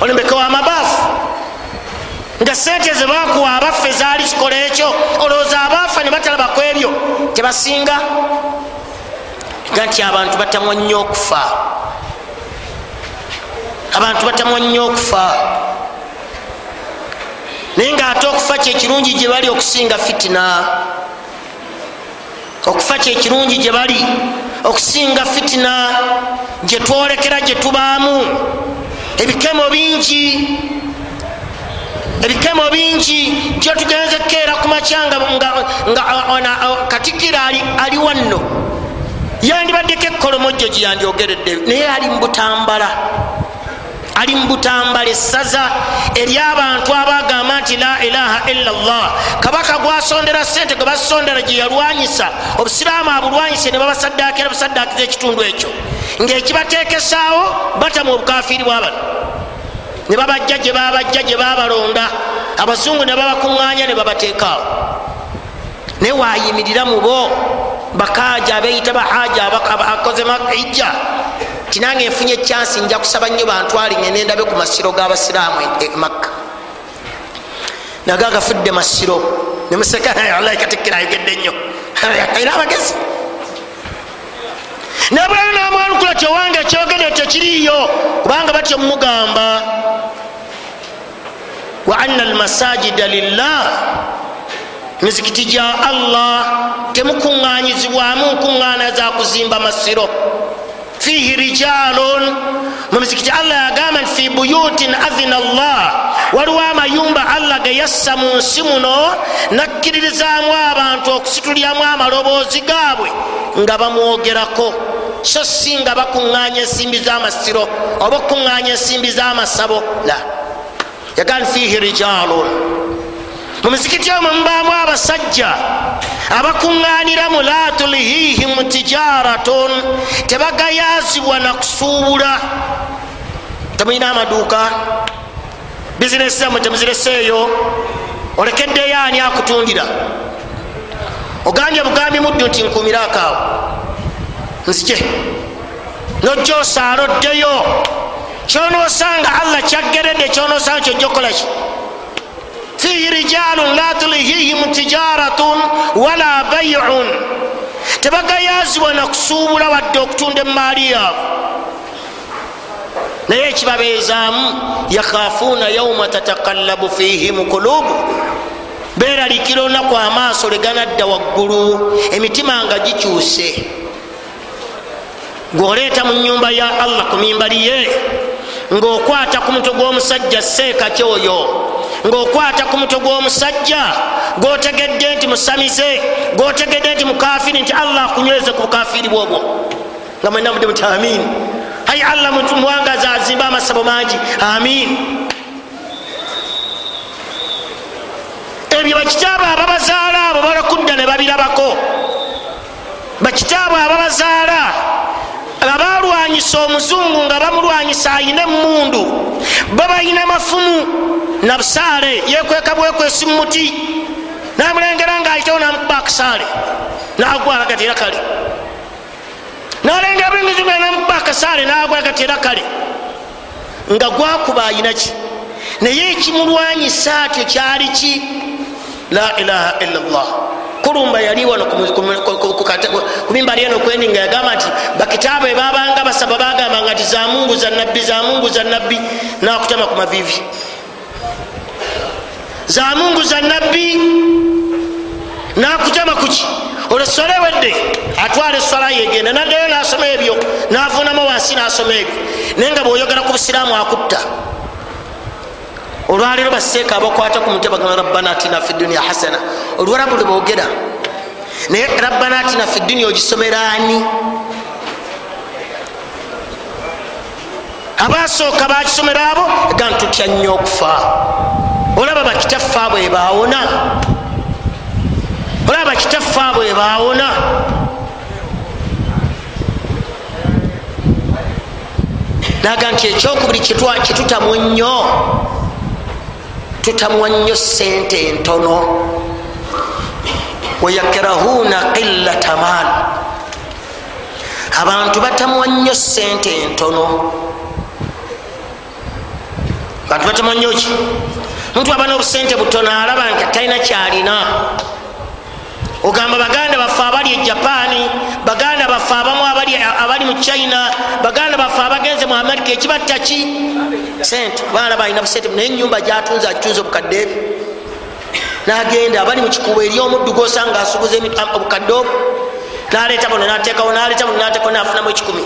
olembeka wamabaafu nga sente zebakuwa abaffe zaali kikola ekyo olowooza abaafa ne batalaba ku ebyo tebasinga? Ga nti abantu batamwa nnyo okufa. Abantu batamwa nnyo okufa naye ngaate okufa kyekirungi gye bali okusinga fitina. Okufa kyekirungi gye bali okusinga fitina gye twolekera gye tubaamu. Ebikemo bingi ebikemo bingi gye tugenze keera ku macyanga katikiro ali wanno. Yandibaddeko ekkolomojjo gyeyandyogeredde naye ali mubutambala ali mubutambala essaza eri abantu abagamba nti la ilaha illa llah kabaka gwasondera sente gwe basondera gye yalwanyisa. Obusiraamu abulwanyise ne babasaddakira busaddakiza ekitundu ekyo. Ngaekibatekesaawo batamu obukafiri bwabano ne babajja gye babajja gye babalonda abazungu ne babakuŋŋanya ne babateekaawo. Naye wayimirira mubo bakaja abeyita bahaja akoze mahijja ti nange nfunye ekyansi nja kusaba nnyo bantwali ngende ndabe ku masiro g'abasiraamu emakka naga gafudde masiro. Nemusekaalahi katikira ayogedde nnyo. Ayina amagezi. Nabulayo namwanukula kyowange ekyogende tekiriyo kubanga batyo mugamba wa anna almasajida lillah. Mizikiti gya allah temukuŋŋanyizibwamu nkuŋŋaana za kuzimba masiro fihi rijalun mu mizikiti allah yagamba nti fi buyutin adhina llah waliwo amayumba allah geyassa mu nsi muno nakkiririzaamu abantu okusitulyamu amaloboozi gaabwe nga bamwogerako so si nga bakuŋŋanya ensimbi z'amasiro oba okuŋŋanya ensimbi z'amasabo la yagamba fihi rijalun mu mizikiti omwo mubaamu abasajja abakuŋŋaaniramu la tulhihim tijaratun tebagayazibwa nakusuubula temulina amaduuka bizinesi zammwe temuzireseeyo olekeddeyo ani akutundira? Ogambye bugambi muddu nti nkumire akaawo nzije nojja osaala oddeyo. Kyonoosanga allah kyaggeredde kyonoosanga kyojja okukolaki fihi rijalun la tulhihim tijaratun wala baiun tebagayazibwa nakusuubula wadde okutunda emaali yaabwe naye ekibabeezaamu yakhafuuna yauma tatakallabu fihi mukulubu beralikira olunaku amaaso leganadda waggulu emitima nga gikyuse gwoleeta mu nyumba ya allah ku mimbali ye ngaokwata ku mutwe gw'omusajja seeka kyoyo ngaokwata ku mutwe gw'omusajja gwotegedde nti musamize gwotegedde nti mukafiri nti allah akunyweze ku bukafiri bwobwo nga mwena mudde muti amin. Ayi allah muwangazi azimbe amasabo mangi. Amin. Ebyo bakitaabo ababazaala abo balakudda ne babirabako. Bakitaabo ababazaala abalwanyisa omuzungu nga bamulwanyisa ayina emundu babalina mafumu nabusaale yekweka bwekwesi mumuti namulengera nga ayitawo namukuba akasaale nagwala gatera kale. Nalengera bwingizi nga namukuba akasaale nagwala gatera kale nga gwakuba ayinaki naye ekimulwanyisa atyo kyali ki? La ilaha illa llah kulumba yali wano ku mimbali eno kwendi nga yagamba nti bakitaabo ebabanga basaba bagamba nti zamungu za nabbi zamungu za nabbi nakutama ku mavivi zamungu za nabbi nakutama kuki olwo eswala ewedde atwala eswala yegenda naddayo nasoma ebyo navunamu wansi nasoma ebyo. Naye nga bwoyogera ku busiraamu akutta olwaleero baseeka abakwata ku mutwe bagamba rabbana atina fi dunia hasana. Olwarabu lwebogera naye rabbana atina fi dunia ogisomera ani? Abasooka bakisomera abo ega ntutya nnyo okufa. Olaba bakitaffe abo ebawona olaba bakitaffe abo ebawona naga nti ekyokubiri kyetutamwa ennyo tutamwa nnyo sente entono wayakrahuna qillata maal abantu batamwa nnyo sente entono bantu batamwa nnyo ki? Muntu aba n'obusente butono alaba nti atalina kyalina ogamba baganda baffe abali e japaani baganda baffe abamu abali mu china baganda baffe abagenze mu amerika ekibatta ki? Sente baana balina busente naye enyumba gyatunze akitunze obukadde ebyo nagenda abali mukikubo eri omuddu gosanga asuguza obukadde obwo. Naleeta buno natekawo naleeta buno natekawo nafunamu ekikumi.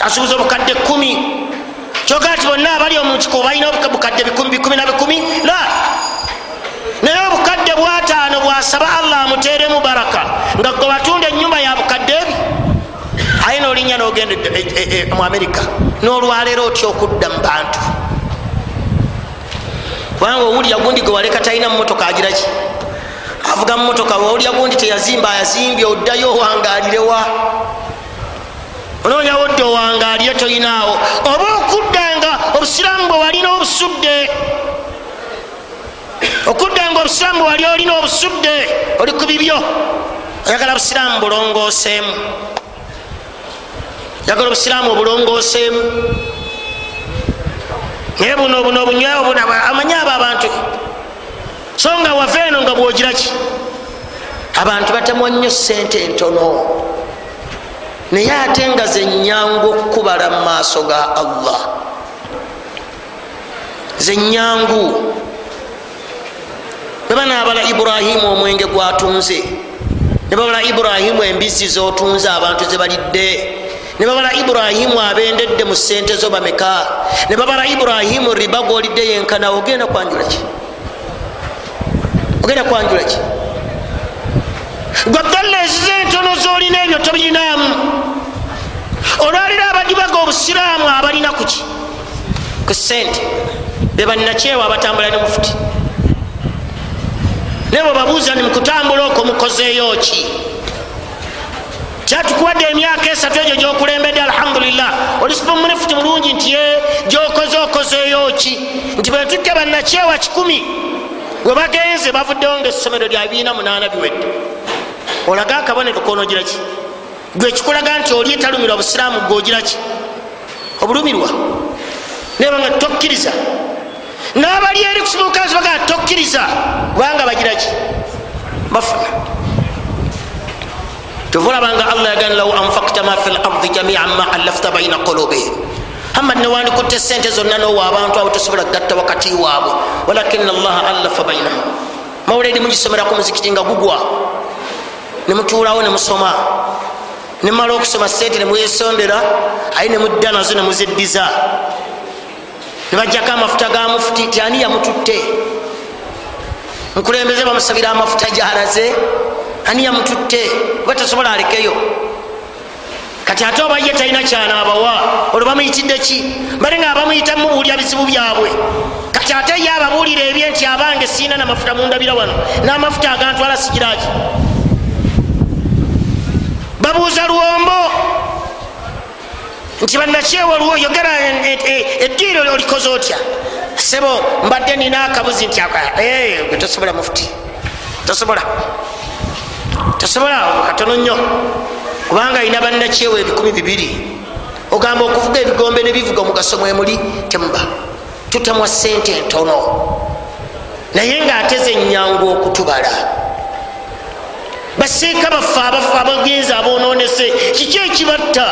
Asuguza obukadde kumi kyogaa ti bonna abali omukikubo balina bukadde bikumi bikumi na bikumi? La naye obukadde bwataano bwasaba allah amuteremu baraka nga gwe batunda enyumba ya bukadde ebi aye nolinya nogenda mu amerika nolwaleero otya okudda mu bantu? Kubanga owulira gundi gwe waleka talina mumotoka agiraki avuga mumotoka owulira gundi teyazimba ayazimbye oddayo owangalirewa ononyawo dde owangalire toyinaawo. Oba okudda nga obusiraamu bwe walina obusudde okudda nga obusiraamu wali olina obusudde oli ku bibyo. Oyagala busiraamu bulongooseemu. Yagala obusiraamu obulongooseemu. Naye buno buno obunywewo amanyi abo abantu. So nga wava eno nga bwogira ki? Abantu batamwa nnyo sente entono. Naye ate nga zenyangu okukubala mu maaso ga allah. Zenyangu nebanaabala iburahimu omwenge gwatunze nebabala iburahimu embizzi zotunze abantu zebalidde ne babala iburahimu abendedde mu sente zo bameka ne babala iburahimu riba gwolidde yenkana ogenda kwanjulaki ogenda kwanjulaki gwadalla ezize entono zolina ebyo tobirinaamu olwaliro abadibaga obusiraamu abalina kuki ku sente bebalinakyewa abatambula ne mufuti naye bwebabuuza ni mukutambula okwo mukozeeyo ki? Kyatukuwadde emyaka esatu egyo gyokulembedde alhamdulillah. Olisipa munefuti mulungi nti ye gyokoze okozeeyo ki? Nti bwetutte bannakyewa kikumi webagenze bavuddewo nga essomero lya biina munaana biwedde. Olaga akabonero konogiraki gwe kikulaga nti oli etalumirwa busiraamu gweogiraki obulumirwa? Nebanga tokkiriza n'abali eri kusibukazi bagaa tokkiriza. Kubanga bagiraki bafuna. Tuvulabanga allah yagani law anfakta ma fi lardi jamian ma allafta baina qulubihim. Hamad newandikutte esente zonna nowa abantu abo tosobola gatta wakati waabwe. Walakina allaha allafa bainahum mawuledi mugisomera ku muzikiti nga gugwa. Nemutuulawo nemusoma nemala okusoma sente nemwesondera aye nemudda nazo nemuziddiza nebajjako amafuta ga mufuti tyani yamututte? Mukulembeze bamusabira amafuta gyalaze ani yamututte? Kuba tasobola alekeyo kati ate oba ye talina kyanabawa olwo bamuyitidde ki? Bale nga abamuyita mubuulya bizibu byabwe. Kati ate ye ababuulira ebye nti abange siina namafuta mundabira wano n'amafuta agantwala sigiraki babuuza luwombo nti bannakyewa yogera eddiiro olikoze otya? Sebo mbadde nina akabuzi nti gwe tosobola mufuti tosobola. Tosobola katono nnyo. Kubanga alina bannakyewa ebikumi bibiri. Ogamba okuvuga ebigombe nebivuga omugaso mwemuli temuba tutamwa sente ntono. Naye ngaateze ennyangu okutubala baseeka baffe abafu abagenzi abononese kiki ekibatta?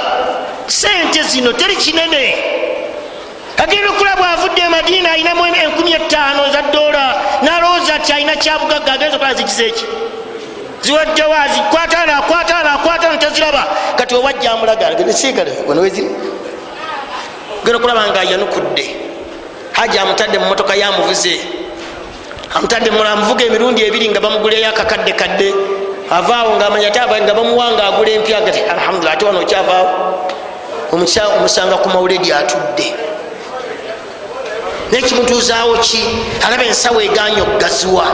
Sente zino teri kinene. Agenda okulaba avudde emadiina ayinamu enkumi etaano za dola nalowooza ati alina kyabugagga agenza okola zikizeeki ziwaddewo azikwatana akwatana akwatana teziraba. Kati owajja amulagaweziри genda okulaba nga yanukudde haja amutadde mu motoka yamuvuze amutadde amuvuga emirundi ebiri nga bamuguleyo akakadde kadde avaawo ngaamanya ti nga bamuwanga agula empya gati alhamdulila ate wano okyavaawo omusanga ku mawuledi atudde. Nekimutuuzaawo ki? Alaba ensawo eganya okugaziwa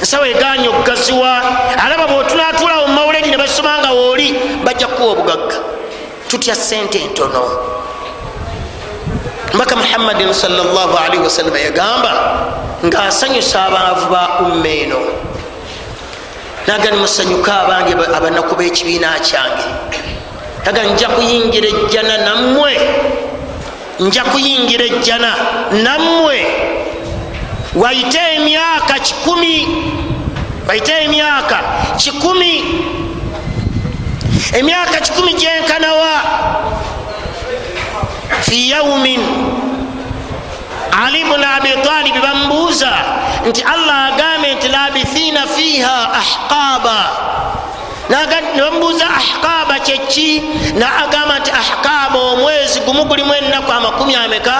ensawo eganya okugaziwa alaba bwetunatulawo mu mawuledi ne basoma nga wooli bajja kukuwa obugagga. Tutya sente entono. Mbaka muhammadin salllahalihi wasallama yagamba ngaasanyusa abaavu ba umma eno naga nimusanyuka abange abanaku bekibiina kyange. Naga nja kuyingira ejjana nammwe. Nja kuyingira ejjana nammwe. Waite emyaka kikumi. Waite emyaka kikumi. Emyaka kikumi gyenkanawa fi yaumin ali bnu abitalibi bamubuuza nti allah agambe nti labithina fiha ahqaba. Nebamubuuza ahqaba kyeki naagamba nti ahqaba omwezi gumu gulimu enaku amakumi ameka.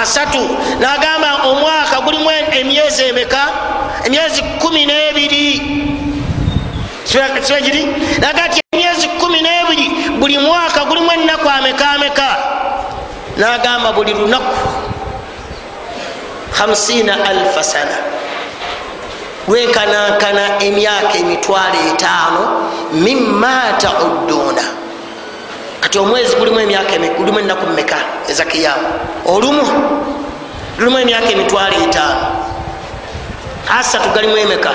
Asatu nagamba omwaka gulimu emyezi emeka emyezi kumi nebiri sibagiri naga ti emyezi kumi nebiri buli mwaka gulimu enaku ameka ameka. Nagamba buli lunaku 5 sana. Lwenkanankana emyaka emitwalo etaano mima tauduna kati omwezi gulimu emyaka gulimu enaku meka ezakiyamu. Olumu? Lulimu emyaka emitwalo etaano. Asatu galimu emeka?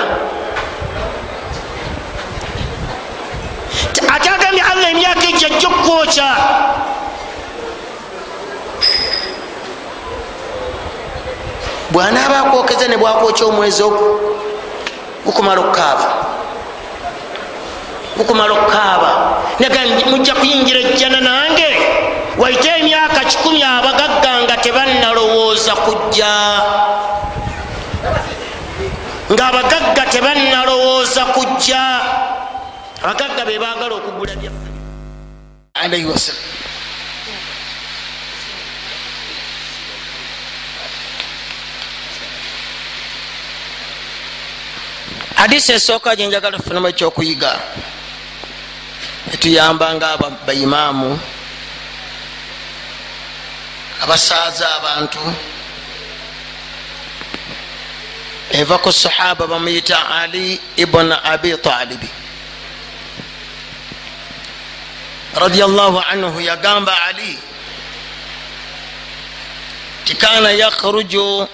Ate agambye allah emyaka ejjajja okukwokya bwanaaba akwokeza ne bwakwokya omwezi ogwo gukumala okukaaba. Gukumala okukaaba. Naga mujja kuyingira ejjana nange. Waite emyaka kikumi abagagga nga tebannalowooza kujja. Ngaabagagga tebannalowooza kujja. Abagagga be baagala okugula byaffe. Alaihi wasallam hadisi esooka gyenjagala tufunamu ekyokuyiga. Etuyamba nga baimaamu abasaaza abantu. Eva ku sahaba bamuyita ali ibn abi talibi radiallahu anhu yagamba ali tikana yakhruju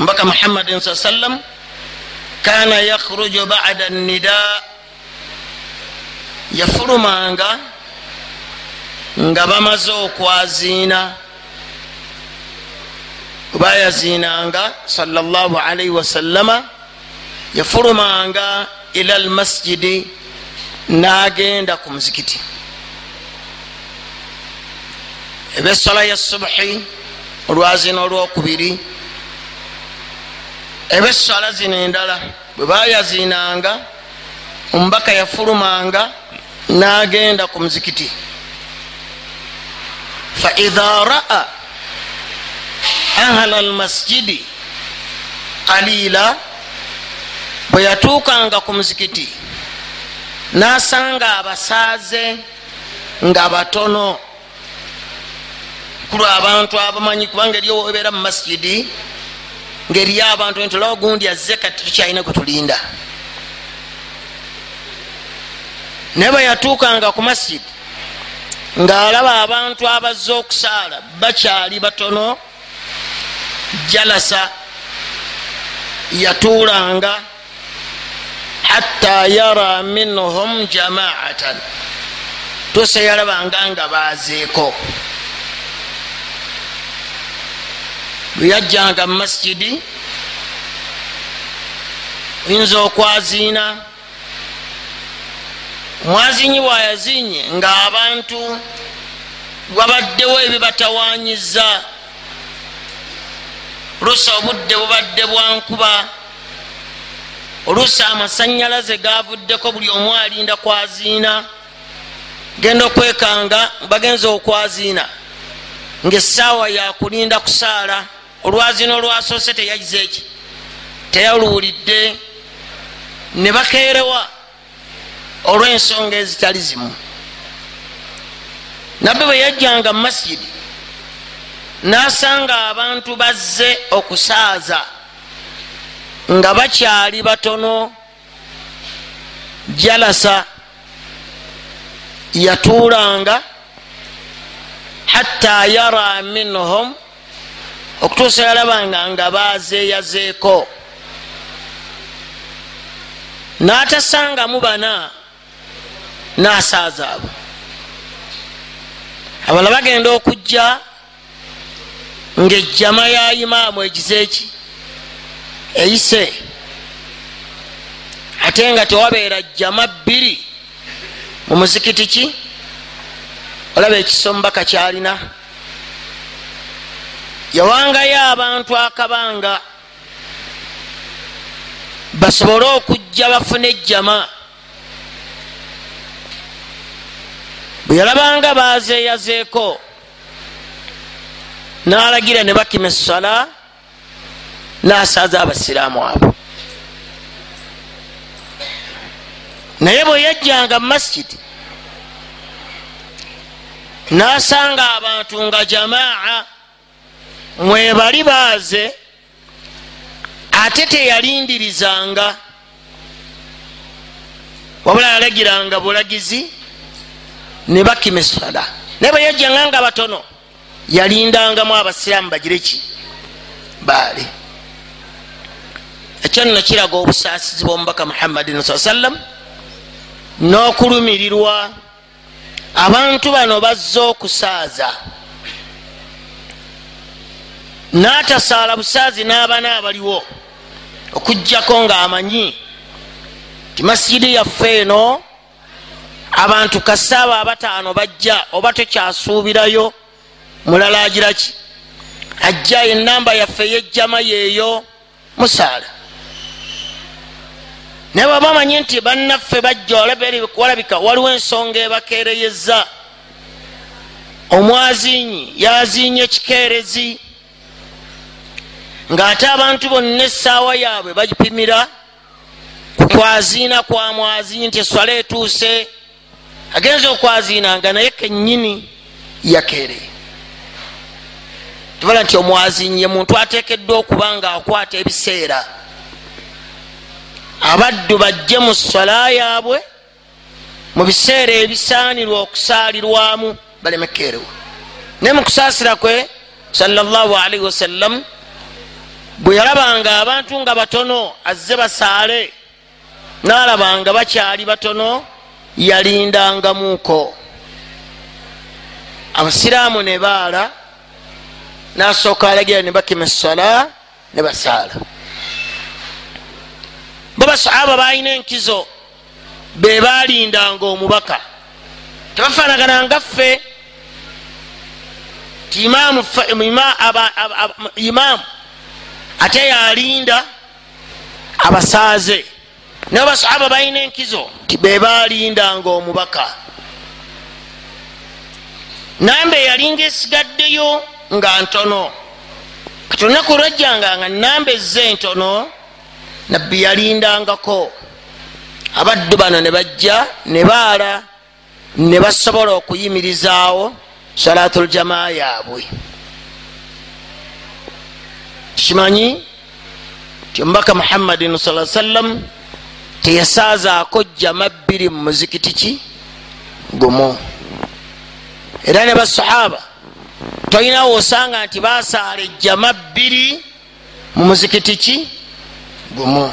mbaka muhammadin saa sallam kana yakhruju bada nida yafulumanga nga bamaze okwaziina bayaziinanga salllah alaihi wasallama yafulumanga ila lmasjidi nagenda ku muzikiti. Ebesola ya subuhi olwazina olwokubiri ebesola zino endala bwe bayaziinanga omubaka yafulumanga nagenda ku muzikiti. Faidha raa ahla lmasjidi kalila bwe yatuukanga ku muzikiti nasanga abasaaze nga batono. Kulu abantu abamanyi kubanga eriyo ebeera mu masjidi ngaeriyo abantu ntolawo gundi azze kati tukyalina kwetulinda naye bwe yatuukanga ku masjidi ng'alaba abantu abazze okusaala bakyali batono jalasa yatuulanga hatta yara minhum jamaatan. Tose yalabanga nga bazeeko bwe yajjanga mu masjidi oyinza okwaziina. Omwazinyi bwayazinye ng'abantu wabaddewo ebibatawanyiza oluusi obudde bubadde bwankuba oluusi amasanyalaze gavuddeko buli omu alinda kwaziina. Genda okwekanga bagenza okwaziina. Ngaessaawa yakulinda kusaala olwaziina olwasoose teyagize eki teyaluwulidde ne bakeerewa olw'ensonga ezitali zimu. Nabbe bwe yajjanga mu masjidi nasanga abantu bazze okusaaza nga bakyali batono. Jalasa yatuulanga hatta yara minhum okutuusa yalabanga nga bazeeyazeeko n'atasangamu bana n'asaaza abo. Abala bagenda okujja ngaejjama ya imaamu egizeeki eyise. Ate nga tewabeera jjama bbiri mu muzikiti ki? Olaba ekisomubaka kyalina yawangayo abantu akabanga basobole okujja bafune ejjama. Bwe yalabanga bazeeyazeeko n'alagira ne bakima essala n'asaaza abasiraamu abo. Naye bwe yajjanga mu masjidi n'asanga abantu nga jamaa mwebali baaze ate teyalindirizanga wabula yalagiranga bulagizi ne bakima essala naye bwe yajjanga nga batono yalindangamu abasiraamu bagire ki? Baali. Ekyo nno kiraga obusaasizi bwomubaka muhammadin saa sallam n'okulumirirwa. Abantu bano bazze okusaaza n'atasaala busaazi n'abana abaliwo. Okugjako ng'amanyi ti masijidi yaffe eno abantu kasaaba abataano bajja oba tokyasuubirayo mulala agira ki? Ajja enamba yaffe eyejjama yeeyo musaala. Naye baba amanyi nti bannaffe bajja walabika waliwo ensonga ebakereyeza omwazinyi yazinye ekikeerezi ng'ate abantu bonna essaawa yaabwe bagipimira kukwaziina kwa mwazinyi nti eswala etuuse agenza okwaziinanga naye kennyini yakereye tubala nti omwazinyi ye muntu ateekeddwa okuba nga akwata ebiseera. Abaddu bajje mu sola yaabwe mu biseera ebisaanirwa okusaalirwamu balemekeerewa naye mu kusaasira kwe salaalaihi wasallam bwe yalabanga abantu nga batono azze basaale. Naalabanga bakyali batono yalindangamuuko abasiraamu ne baala nasooka alagira ne bakima esola ne basaala. Bo basahaba balina enkizo be balindanga omubaka. Tebafaanagana nga ffe. Ti imaamu ate yalinda abasaaze naye basahaba balina enkizo ti be balindanga omubaka nambe yalinga esigaddeyo nga ntono. Kati olunaku lwajjanga nga namba ezze entono nabbi yalindangako. Abaddu bano ne bajja ne baala ne basobola okuyimirizaawo salatu ljamaa yaabwe tukimanyi ti omubaka muhammadin saa sallam teyasaazaako jama bbiri mu muzikiti ki gumu era ne basahaba tolinawo osanga nti basaala ejjama bbiri mu muzikiti ki gumu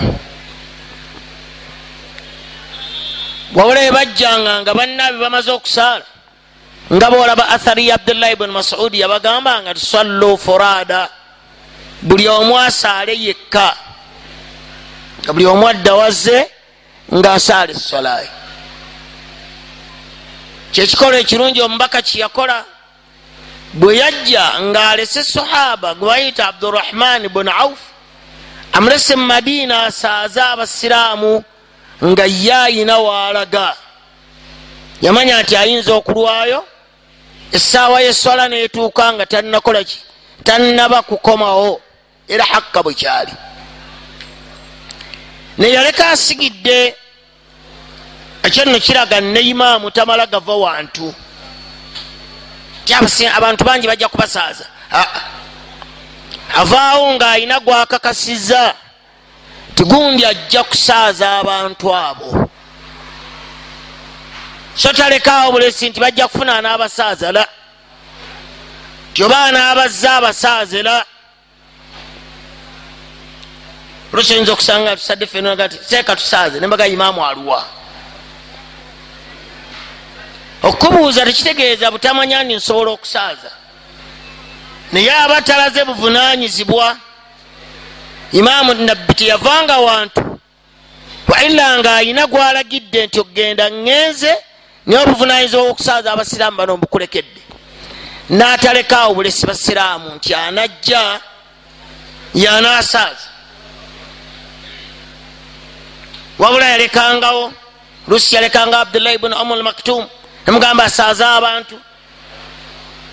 wabula ebajjanga nga bannaabe bamaze okusaala nga boolaba athari ya abdullahi bni masudi yabagamba nga tusallu furada buli omu asaale yekka. Buli omu adda wazze ngaasaala esolayi kyekikolo ekirungi omubaka kyeyakola bwe yajja ng'alese sahaba gwe bayita abdurahmani buni auf amulese mu madiina asaaze abasiraamu nga ye ayina waalaga yamanya nti ayinza okulwayo essaawa yeswala netuuka nga tannakolaki tannaba kukomawo era hakka bwe kyali. Neyaleka asigidde ekyo nno kiraga ne imaamu tamala gava wantu. Abantu bangi bajja kubasaaza. Avaawo ng'ayina gwakakasiza tigundi ajja kusaaza abantu abo. So talekaawo bulesi nti bajja kufuna anaabasaaza la? Tyoba anaabazza abasaaze la olwekyoyinza okusanga tusadde fenagati teeka tusaaze nembaga imaamu aluwa. Okubuuza tekitegeeza butamanya ndi nsobola okusaaza. Naye aba talaze buvunanyizibwa imaamu nabbi teyavanga wantu. Waila nga ayina gwalagidde nti okgenda ŋŋenze naye obuvunanyizibwa bwokusaaza abasiraamu bano mbukulekedde n'atalekaawo bulesi basiraamu nti anajja yanasaaza wabula yalekangawo. Lusi yalekangawo abdullahi bni omul maktumu nemugamba asaaze abantu.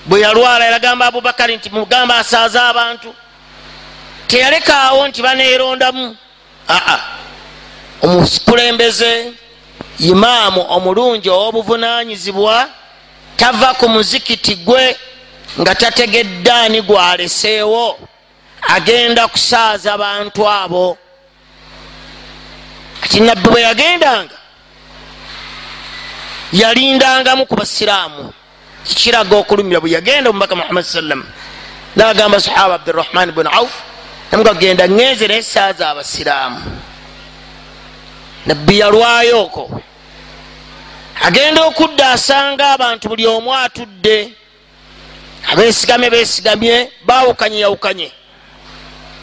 Bwe yalwala yagamba abubakari nti mugamba asaaze abantu. Teyalekaawo nti baneerondamu. Aa omukulembeze imaamu omulungi ow'obuvunanyizibwa tava ku muzikiti gwe nga tategeddaani gwaleseewo agenda kusaaza bantu abo kati nabbi bwe yagendanga yalindangamu ku basiraamu. Kikiraga okulumira bwe yagenda omubaka muhammad sallam. Nagamba sahaba abdurahman bni auf namugagenda ŋŋenze naye saaza abasiraamu nabbi yalwayo oko agenda okudda asanga abantu buli omu atudde. Abeesigamye beesigamye bawukanye yawukanye.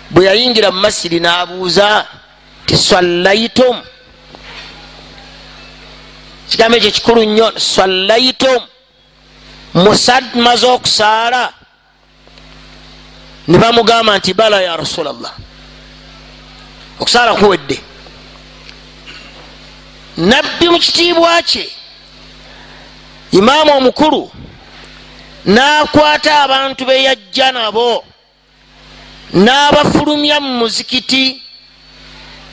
Bwe yayingira mu masiri n'abuuza tiswallaitum kigambo ekyo kikulu nnyo. Sallaitum musadmaze okusaala. Ne bamugamba nti bala ya rasulllah okusaala kuwedde. Nabbi mu kitiibwa kye imaamu omukulu n'akwata abantu beyajja nabo n'abafulumya mu muzikiti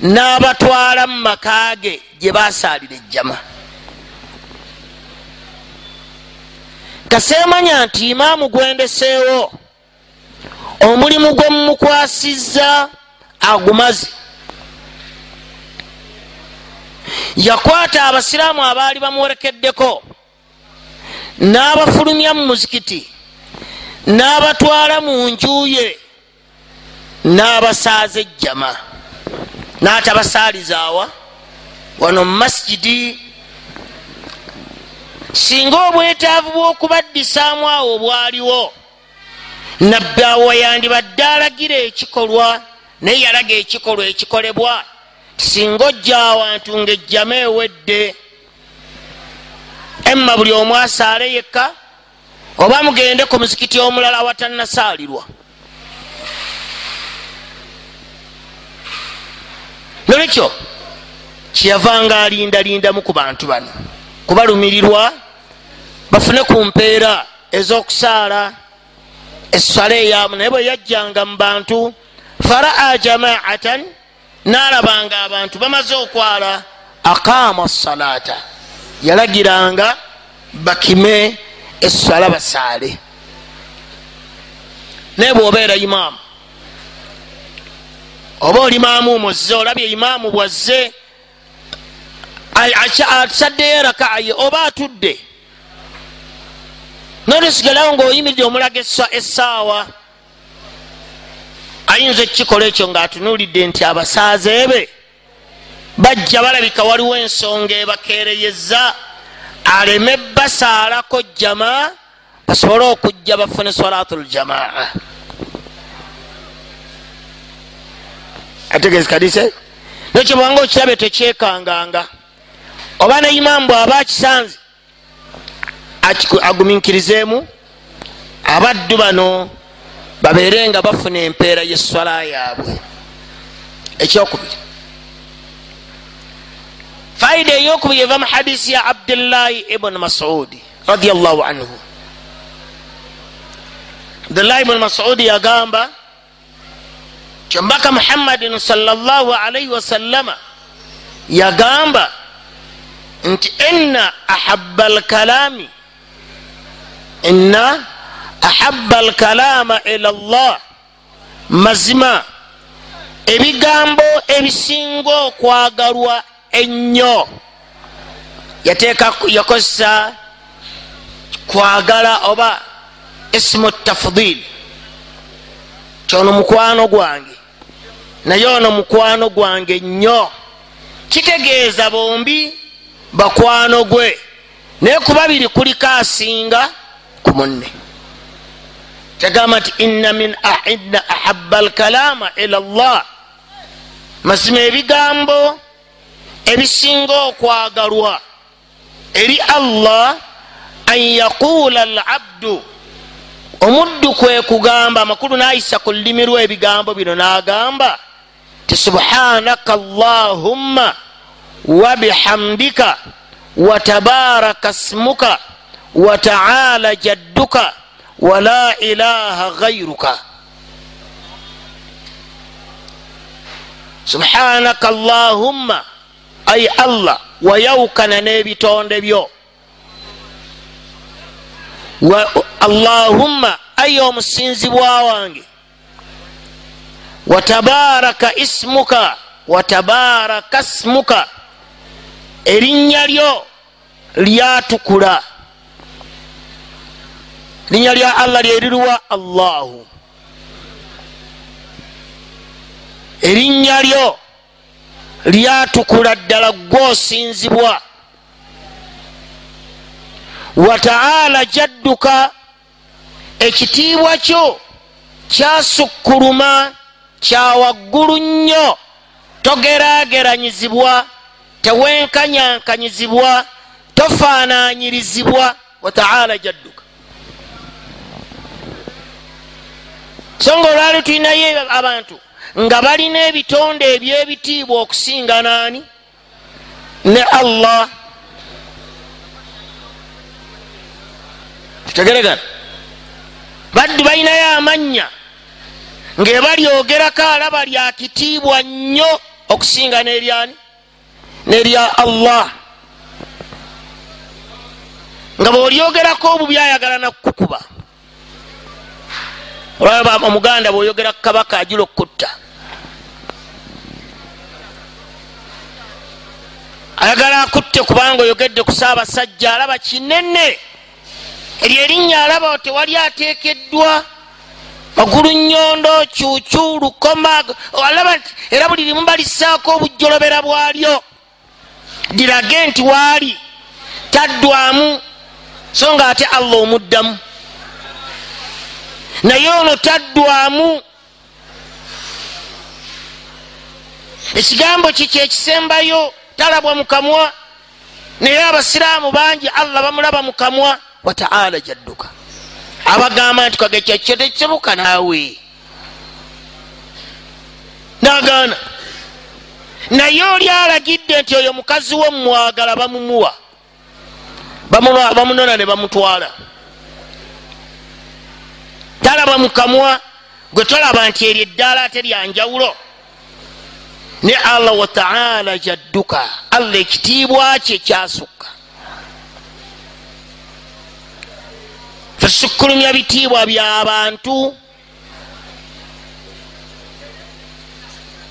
n'abatwala mu makaage gye basaalira ejjama. Kaseemanya nti imaamu gwendeseewo omulimu gwe mumukwasizza agumaze. Yakwata abasiraamu abaali bamuwerekeddeko n'abafulumya mu muzikiti n'abatwala mu njuye n'abasaaza ejjama n'atabasaalizaawa wano mu masigidi singa obwetaavu bw'okubaddisaamu awo obwaliwo nabbi awo yandibadde alagira ekikolwa naye yalaga ekikolwa ekikolebwa singa ojja awantu ngaejjama ewedde emma buli omu asaale yekka oba mugende ku muzikiti omulala awatannasaalirwa nolwekyo kyeyavanga alindalindamu ku bantu bano kubalumirirwa bafune ku mpeera ez'okusaala eswala eyamu naye bwe yajjanga mu bantu faraa jamaatan n'alabanga abantu bamaze okwala aqaama salaata. Yalagiranga bakime eswala basaale. Naye bwobeera imaamu oba oli maamu muzze olabye imaamu bwazze asaddeyo rakaaye oba atudde? Notesigalawo ngaoyimiridde omulaga essaawa. Ayinza ekikola ekyo ngaatunulidde nti abasaaze be bajja balabika waliwo ensonga ebakereyeza aleme basaalako jama basobole okujja bafune salatu ljamaa ategezi kadise? Nekyo bwanga okirabe tekyekanganga. Oba ne imamu bwaba akisanze aguminkirizeemu? Abaddu bano babeere nga bafuna empeera yeswala yaabwe. Ekyokubiri. Faida eyokubiri eva mu hadisi ya abdullahi ibuni masudi radiallahu anhu. Abdullahi ibuni masudi yagamba kyombaka muhammadin salllah alaihi wasallama yagamba nti inna ahaba alkalami inna ahaba alkalama ila llah mazima ebigambo ebisinga okwagalwa ennyo yateeka yakozesa kwagala oba isimu tafdil kyono mukwano gwange naye ono mukwano gwange nnyo. Kitegeeza bombi bakwano gwe. Naye kubabiri kuliko asinga ku munne. Tegamba nti inna min inna ahaba alkalama ila llah mazima ebigambo ebisinga okwagalwa eri allah an yaquula alabdu. Omuddu kwe kugamba amakulu nayisa ku lulimi lwe ebigambo bino nagamba ti subhanaka allahumma wabihamdika watabaraka smuka wataala jadduka wala ilaha gairuka subhanaka allahumma ai allah wayawukana n'ebitonde byo allahumma ayi omusinzibwa wange watabaraka ismuka watabaraka smuka erinnya lyo lyatukula. Linnya lya allah lyeriruwa allahu. Erinnya lyo lyatukula ddala gwosinzibwa. Wataala jadduka ekitiibwa kyo kyasukkuluma kyawaggulu nnyo togerageranyizibwa tewenkanyankanyizibwa tofaananyirizibwa wataala jadduka. So nga olwali tulinayo abantu nga balina ebitonde ebyebitiibwa okusinga naani? Ne allah. Tutegeregana baddu balinayo amanya ngaebalyogerako alaba lyakitiibwa nnyo okusinga neryani? Nerya allah. Nga bwolyogerako obubi ayagala nakukuba olaba omuganda bwoyogera kukabaka ajula okutta. Ayagala akutte kubanga oyogedde ku saabasajja alaba kinene. Eryo erinnya alaba tewali ateekeddwa magulu nyondo cucu lukoma alaba nti era buli limu balisaako obujjolobera bwalyo. Dirage nti waali taddwamu so nga ate allah omuddamu. Naye ono taddwamu. Ekigambo kiki ekisembayo talabwa mukamwa naye abasiraamu bangi allah bamulaba mukamwa wataala jadduka abagamba nti kagekyo tekisoboka naawe. Nagaana naye oli alagidde nti oyo mukazi wo mumwagala bamumuwa. Bamunona ne bamutwala. Talaba mukamwa gwe tolaba nti eryo eddaala ate lyanjawulo ne allah wataala jadduka. Allah ekitiibwa kye kyasukka fesukkulumya bitiibwa byabantu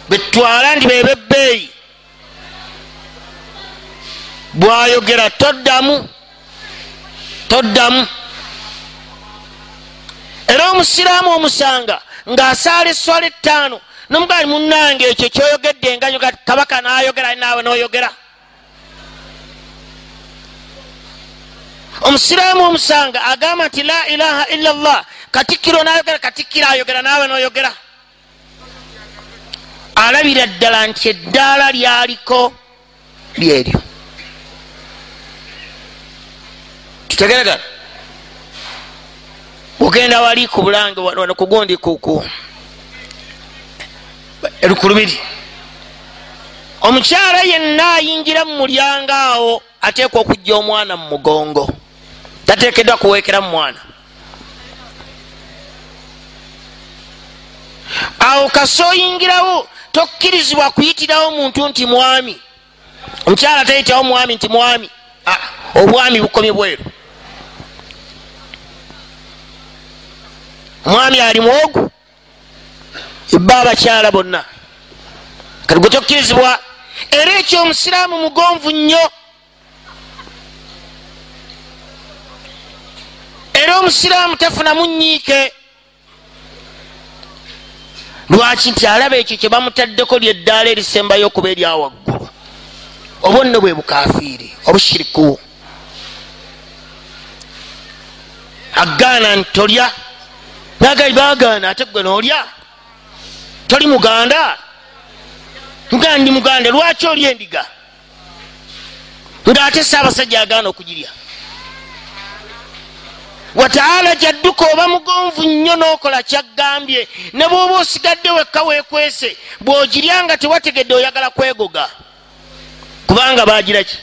betwala nti bebebbeeyi bwayogera toddamu toddamu. Era omusiraamu omusanga ng'asaala eswala ettaano nomugali munange ekyo kyoyogedde enganyoga kabaka nayogera naawe noyogera omusiraamu omusanga agamba nti la ilaha illa llah katikiro nayogera katikiro ayogera naawe noyogera. Alabira ddala nti eddaala lyaliko lyeryo tutegeregana ogenda wali ku bulange wano kugundi kuku lukulubiri omukyala yenna ayingira mu mulyango awo ateekwa okujja omwana mu mugongo tateekeddwa kuweekera mu mwana. Awo kasi oyingirawo tokkirizibwa kuyitirawo muntu nti mwami. Omukyala tayitawo mwami nti mwami. Obwami bukomye bweru. Omwami ali mwogu. Ibba abakyala bonna. Kati gwe tokkirizibwa era ekyo omusiraamu mugonvu nnyo era omusiraamu tafunamu nyiike lwaki nti alaba ekyo kye bamutaddeko lyeddaala erisembayo okuba eryawaggulu oba nno bwe bukafiiri obushiriku. Agaana nti tolya. Nagali bagaana ate gwe noolya toli muganda? Nga ndi muganda lwaki oli endiga? Ngaate saabasajja agaana okugirya wataala jadduka oba mugonvu nnyo nokola kyaggambye ne bwoba osigadde wekka wekwese bwogirya nga tewategedde oyagala kwegoga. Kubanga bagiraki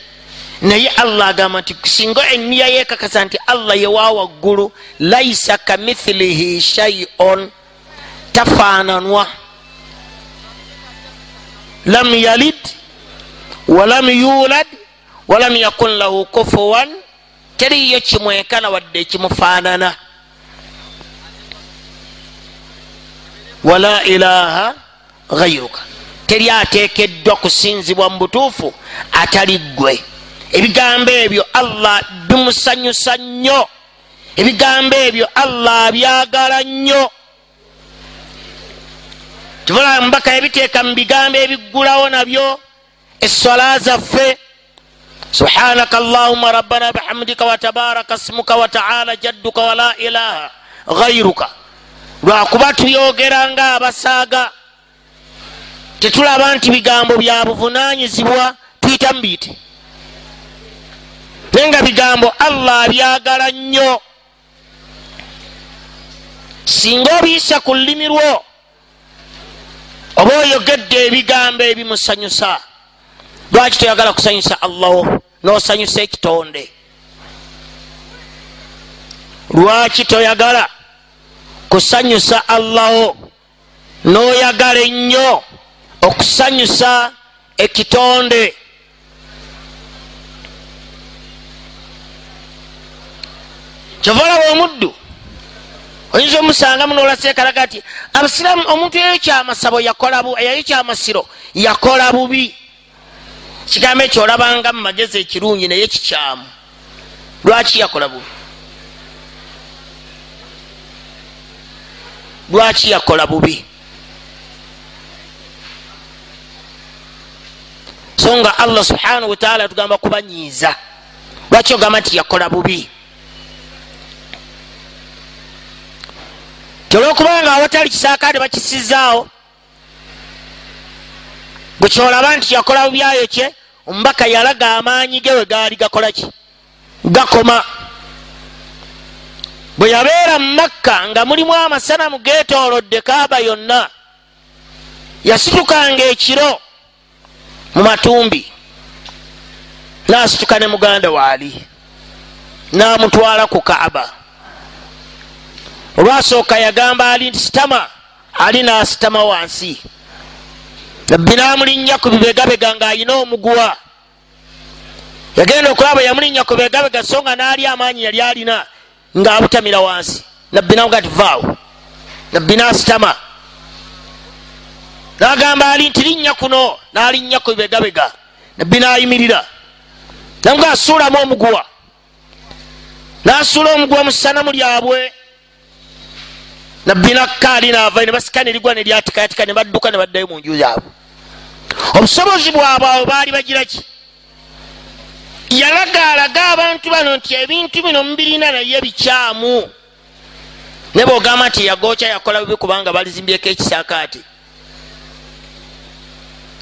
naye allah agamba nti singa eniya yekakasa nti allah yewa waggulu laisa kamithilihi shaiun tafananwa lam yalid walam yulad walam yakun lahu kufuwan teriyo kimwekana wadde ekimufaanana. Wala ilaha ghairuka teri ateekeddwa kusinzibwa mu butuufu atali ggwe. Ebigambo ebyo allah bimusanyusa nnyo. Ebigambo ebyo allah abyagala nnyo. Tubula mubaka yabiteeka mu bigambo ebiggulawo nabyo essola zaffe subhanaka allahuma rabbana bihamdika watabaraka smuka wataala jadduka wala ilaha ghairuka lwakuba tuyogera nga abasaaga tetulaba nti bigambo bya buvunanyizibwa tuyita mubiyite naye nga bigambo allah abyagala nnyo. Singa obiyisa ku lulimi lwo oba oyogedde ebigambo ebimusanyusa lwaki toyagala kusanyusa allahu nosanyusa ekitonde? Lwaki toyagala kusanyusa allahu noyagala ennyo okusanyusa ekitonde? Kyova olaba omuddu oyinza omusanga munolasekalaga nti abasiraamu omuntu eyo kyamasabo yayo kyamasiro yakola bubi kigambo ekyo olabanga mu magezi ekirungi naye kikyamu. Lwaki yakola bubi? Lwaki yakola bubi? So nga allah subhanahu wataala tugamba kubanyiiza. Lwaki ogamba nti yakola bubi? Tyolwokubanga awatali kisaakade bakisizaawo bwe kyolaba nti yakola bubi ayo kye omubaka yalaga amaanyi ge we gaali gakolaki gakoma. Bwe yabeera mu makka nga mulimu amasanamu getolodde kaaba yonna yasitukanga ekiro mu matumbi. Nasituka ne muganda waali namutwala ku kaaba. Olwasooka yagamba ali nti sitama. Ali nasitama wansi nabbi namulinnya ku bibegabega ngaayina omuguwa. Yagenda okulaba yamulinnya ku bibegabega so nga naali amaanyi yali alina ngaabutamira wansi. Nabbi namuga ti vaawo. Nabbi nasitama. Nagamba ali nti linnya kuno nalinnya ku bibegabega. Nabbi nayimirira. Namuga asuulamu omuguwa. Nasuula omuguwa mu ssanamu lyabwe. Nabbi nakkaali naava ne basikanirigwa neryatikayatika ne badduka ne baddayo mu nju zaabwe obusobozi bwabwe awo baali bagiraki yalagaalaga abantu bano nti ebintu bino mubirina naye bikyamu. Ne bwogamba nti yagokya yakola bubi kubanga balizimbyeko ekisaakaati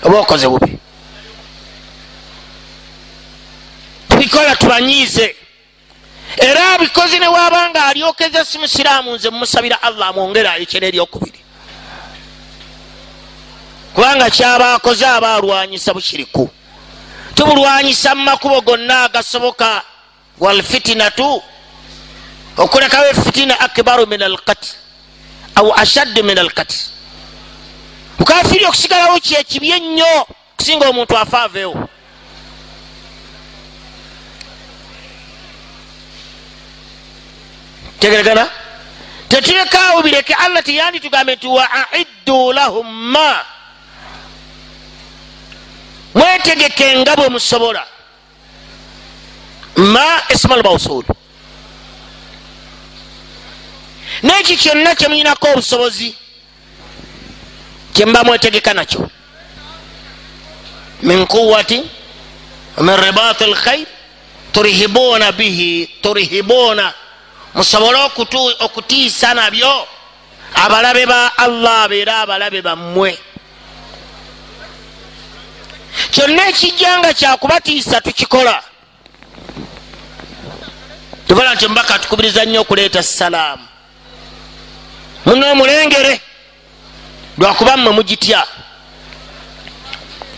oba okoze bubi? Tubikola tubanyiize. Era abikozi newabanga alyokeza si musiraamu nze mumusabira allah amwongere ayekera eryokubiri kubanga kyaba akoze aba alwanyisa bushiriku tubulwanyisa mu makubo gonna agasoboka walfitinatu okulekawo efitina akbaru min alkatl au ashaddu min alkatl mukafiri okusigalawo kyekibi ennyo kusinga omuntu afa aveewo. Tegeregana? Tetulekaawo bireke allah tiyandi tugambe nti wa aiddu lahum ma mwetegeke nga bwe musobola. Ma ismal mausul neki kyonna kyemuyinako obusobozi kyemuba mwetegeka nakyo? Min quwati min ribat lkhair turihibuna bihi turihibuna musobole okutiisa nabyo abalabe ba allah beera abalabe bammwe kyonna ekijjanga kyakubatiisa tukikola. Tubola nti mubaka tukubiriza nnyo okuleeta salaamu. Muno omulengere lwakuba mmwe mugitya.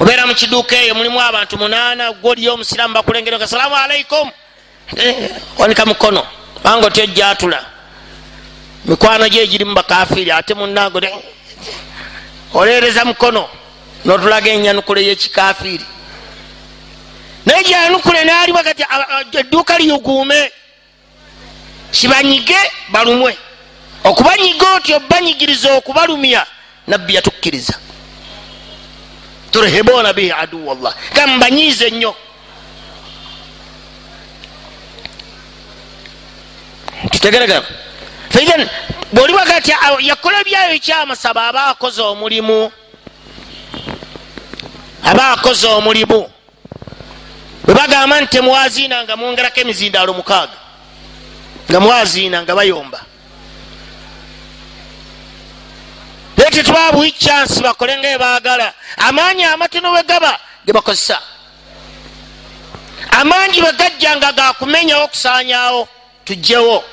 Obeera mu kiduuka eyo mulimu abantu munaana gwoliyo omusiraamu bakulengere nga salaamu alaikum wanika mukono. Kubanga otyo ojjatula mikwano gye egiri mu bakafiri ate munango olereza mukono notulaga enyanukule yekikafiri naye gyanukule naliwa kati edduuka liyuguume kibanyige balumwe. Okubanyiga otyo banyigiriza okubalumya nabbi yatukkiriza. Turhibuna bihi aduwa llah kambanyiize nnyo. Kitegeregana faithan bwoliwaga ati yakola byayo kyamasaba aba akoze omulimu aba akoze omulimu. Bwe bagamba nti temuwaziina nga mwongerako emizindaalo mukaaga nga mwaziina nga bayomba. Naye tetubabuwi kyansi bakole nga ebagala amaanyi amatono bwe gaba gebakozesa amangi bwe gajja nga gakumenyawo okusaanyawo tugjewo.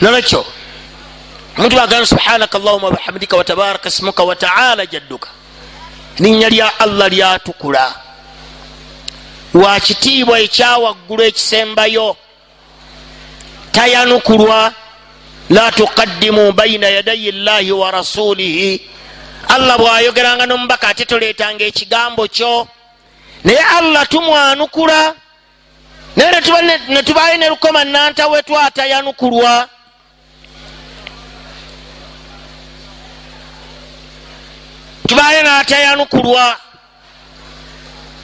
Nolwekyo omuntu bagamba subhanaka allahuma wabihamdika watabaraka smuka wataala jadduka. Linnya lya allah lyatukula. Wakitiibwa ekyawaggulu ekisembayo tayanukulwa la tuqaddimu baina yadayi llahi wa rasulihi. Allah bwayogeranga nomubaka ate toleetanga ekigambo kyo naye allah tumwanukula naye netubayo ne lukoma nantawe twatayanukulwa tubayo natayanukulwa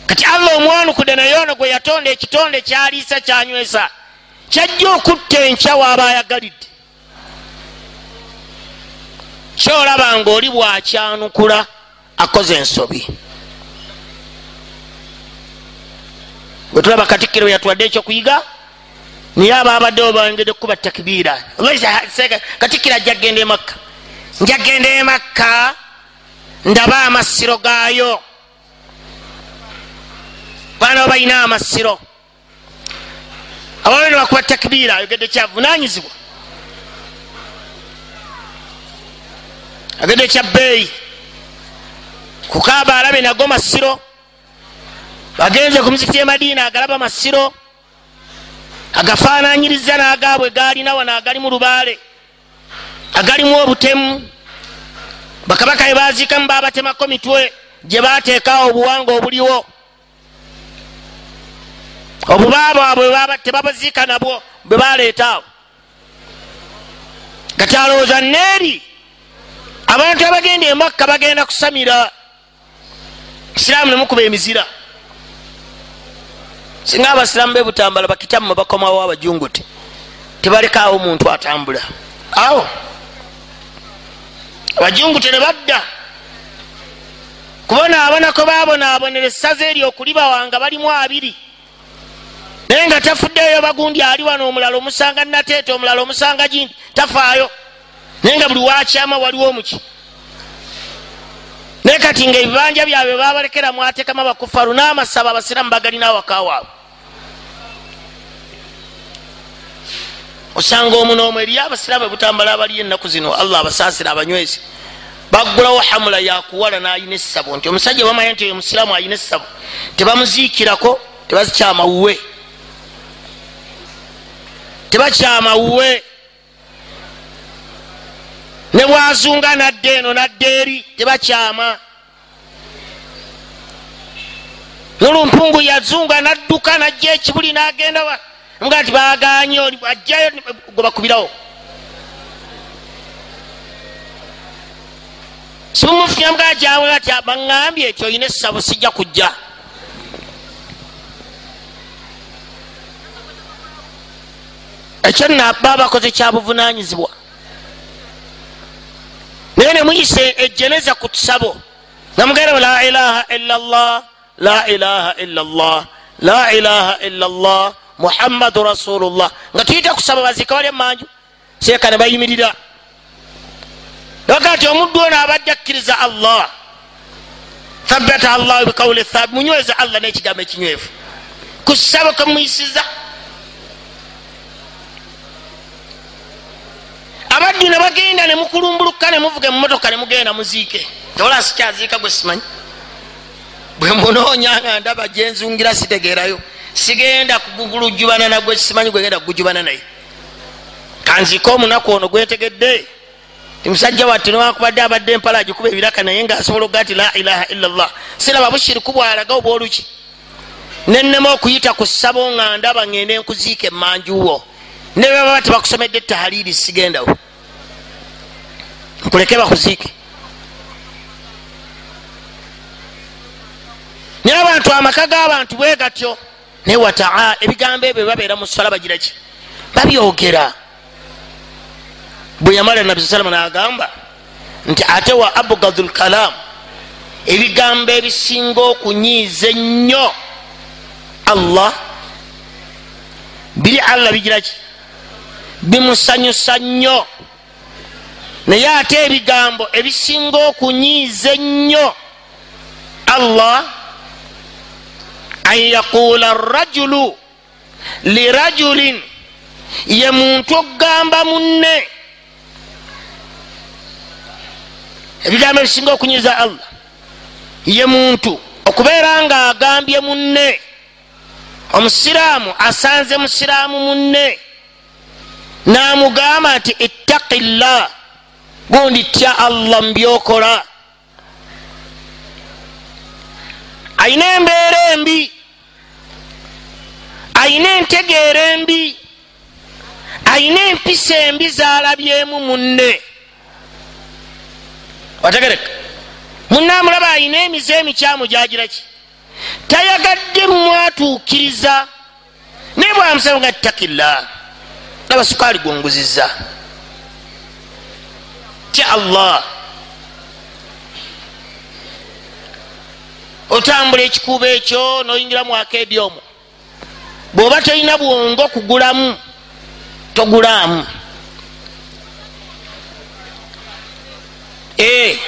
kati allah omwanukudde naye ono gwe yatonda ekitonde kyaliisa kyanywesa kyajja okutta enkya waaba ayagalidde. Kyolaba ngaoli bwakyanukula akoze ensobi. Bwetulaba katikkiro yatwadde ekyokuyiga naye aba abaddewo bangede kuba takibiira katikkiro ajja kgenda emakka njagenda emakka ndaba amasiro gaayo. Baana balina amasiro. Abawe ne bakuba takibiira ayogedde kyavunanyizibwa agedde ekyabbeeyi kukaaba alabe nago masiro. Bagenze ku muzikiti emadiina agalaba masiro. Agafaananyiriza n'agaabwe gaalina wano agalimu lubaale. Agalimu obutemu bakabaka bwe baziikamu babatemako mitwe gye bateekawo obuwanga obuliwo. Obuba bwabwe tebabaziika nabwo bwe baleetaawo kati alowooza neeri abantu abagenda emakka bagenda kusamira isiraamu nemukuba emizira. Singa abasiraamu bebutambala bakitamu bakomawo abajunguti tebalekaawo omuntu atambula. Awo abajungute ne badda. Kubonaabonako babonaabonera essaza eryo okulibawanga balimu abiri. Naye nga tafuddeeyo bagundi ali wano omulala omusanga nateeta omulala omusanga gindi tafaayo. Naye nga buli wakyama waliwo omuki. Naye kati nga ebibanja byabwe babalekera mwatekamu abakufaru n'amasaba abasiramu bagalina awakawaabwe osanga omu n'omu eriyo abasiraamu ebutambala abaliyo ennaku zino allah abasaasira abanywezi baggulawo hamula yakuwala n'ayina essabo. Nti omusajja bamanya nti oyo musiraamu ayina essabo. Tebamuziikirako tebazikyamawuwe. Tebakyamawuwe. Ne bwazunga nadda eno nadda eri tebakyama. Nolumpungu yazunga nadduka najja ekibuli nagenda nga nti baganye ajjayo gwe bakubirawo. Simumufya mga jawe ati baŋambye ekyo oyina essabo sijja kujja. Ekyo naba bakoze kyabuvunanyizibwa naye nemuyise ejeneza ku tusabo namugenda la ilaha illa llah la ilaha illa llah la ilaha illa llah muhammadu rasulullah. Nga tuyita kusaba bazika bali emanju seeka ne bayimirira oga nti omuddu ono abadde akkiriza allah. Thabata allahu bikawuli thabi munyweza allah n'ekigambo ekinywevu. Kusaba kamuyisiza abaddu ne bagenda nemukulumbuluka nemuvuga emumotoka nemugenda muziike. Tola sikyaziika gwe simanyi? Bwe munoonya nga ndaba gyenzungira sitegeerayo sigenda kugulujubana nagwe simanyi gwegenda kugujubana naye. Kanziika omunaku ono gwetegedde. Timusajja watte newakubadde abadde empala agikuba ebiraka naye ngaasobola oga ti la ilaha illa llah siraba bushiriku bwalaga oba oluki nenema okuyita ku ssabo nga ndaba ngende nkuziika emanjuwo ne baba tebakusomedde tahaliri sigendawo. Nkuleke bakuziike. Naye abantu amaka g'abantu bwe gatyo naye wataa ebigambo ebyo babeera mu swala bagiraki babyogera. Bwe yamala nabi sa salama nagamba nti ate wa abgadu lkalam ebigambo ebisinga okunyiiza ennyo allah biri allah bigiraki bimusanyusa nnyo. Naye ate ebigambo ebisinga okunyiiza ennyo allah an yaqula rajulu lirajulin ye muntu okugamba munne ebigambo ebisinga okunyiza allah. Ye muntu. Okubeera nga agambye munne. Omusiraamu asanze musiraamu munne. Namugamba nti ittaqillah. Gundi tya allah mubyokola ayina embeera embi ayina entegeera embi. Ayina empisa embi zalabyemu munne. Wategereka munamulaba ayina emize emikyamu gyagiraki tayagadde mwatuukiriza naye bwamusaba nga ttakillah laba sukaali gwonguziza tya allah. Otambula ekikuubo ekyo noyingira mwakeedi omwo bwoba tolina bwongo kugulamu togulamu ee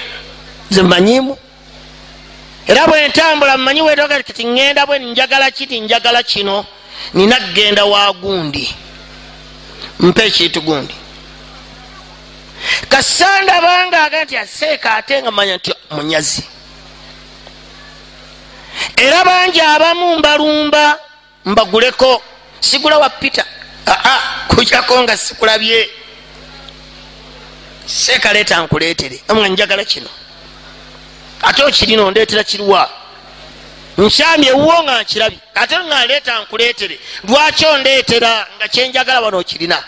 nze mumanyimu era bwentambula mumanyi wetokati ŋŋenda bwe njagala kiti njagala kino nina kgenda wa gundi. Mpa ekintu gundi. Kasanda banga aga nti aseeka ate nga manya nti munyazi. Era bangi abamu mbalumba mbaguleko sigula wa peter. Aa kujako nga sikulabye. Seeka leeta nkuleetere amwe njagala kino. Ate okirina ondeetera kiruwa. Nkyamye ewuwo nga nkirabye. Ate nga leeta nkuleetere lwaki ondeetera nga kyenjagala wano okirina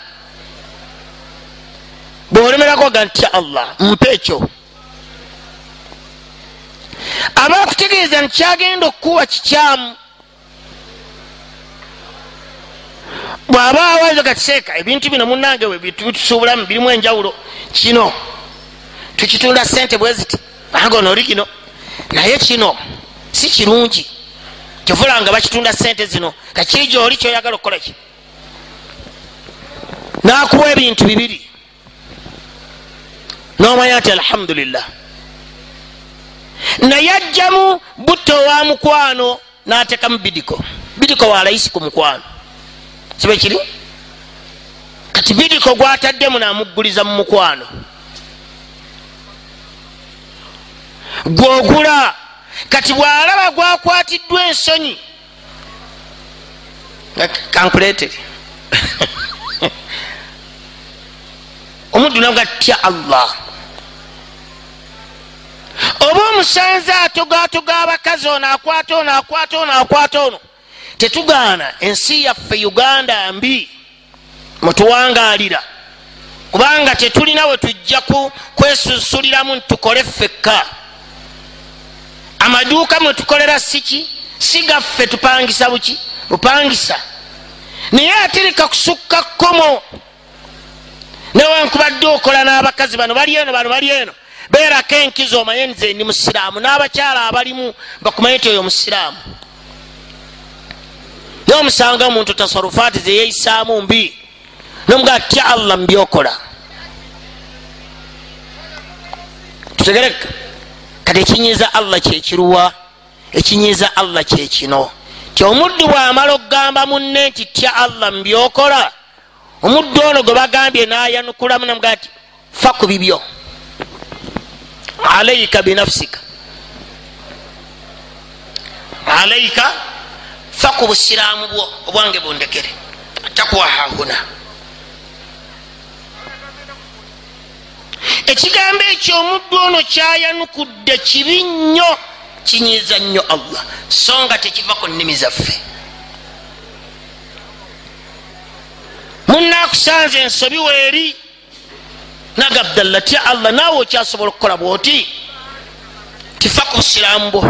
bwolemerako ga ntya allah mpa ekyo. Aba akutegeeza nti kyagenda okukuwa kikyamu bwaba awazo gatiseeka ebintu bino munange bitusuubulamu birimu enjawulo kino tukitunda sente bweziti anga onooli kino naye kino si kirungi. Kivula nga bakitunda sente zino kakiri gyoli kyoyagala okukola ki? Nakuwa ebintu bibiri. Nomanya nti alhamdulillah. Naye ajjamu butto wa mukwano natekamu bidiko. Bidiko walayisi ku mukwano kibe kiri? Kati bidiko gwataddemu namugguliza mu mukwano. Gwogula kati bwalaba gwakwatiddwa ensonyi. Kankuleetere omuddu naga tya allah. Oba omusanze atogatoga abakazi ono akwata ono akwata ono akwata ono tetugaana ensi yaffe uganda mbi mutuwangalira kubanga tetulina we tujja kwesusuliramu ntukole ffekka. Amaduuka mwetukolera siki si gaffe tupangisa buki? Bupangisa. Naye atereka kusukka kkomo. Newankubadde okola n'abakazi bano bali eno bano bali eno. Beerako enkizo omanye nze ndi musiraamu n'abakyala abalimu bakumanye nti oyo musiraamu naye omusanga omuntu tasarufaati zeyeyisaamu mbi nomugaa tya allah mubyokola tutegereka kati ekinyiza allah kyekiruwa ekinyiza allah kyekino ti omuddu bwamala okugamba munne nti tya allah mubyokola omuddu ono gwe bagambye nayanukulamu namugaa ti fa ku bibyo. Alaika binafsika. Alaika fa ku busiraamu bwo obwange bundekere. Atakuwa hahuna ekigambo ekyo omuddu ono kyayanukudde kibi nnyo kinyiza nnyo allah. So nga tekiva ku nnimi zaffe. Munakusanze ensobi weeri naga abdallah tya allah naawe okyasobola okukola bwoti tifa ku busiraamu bwo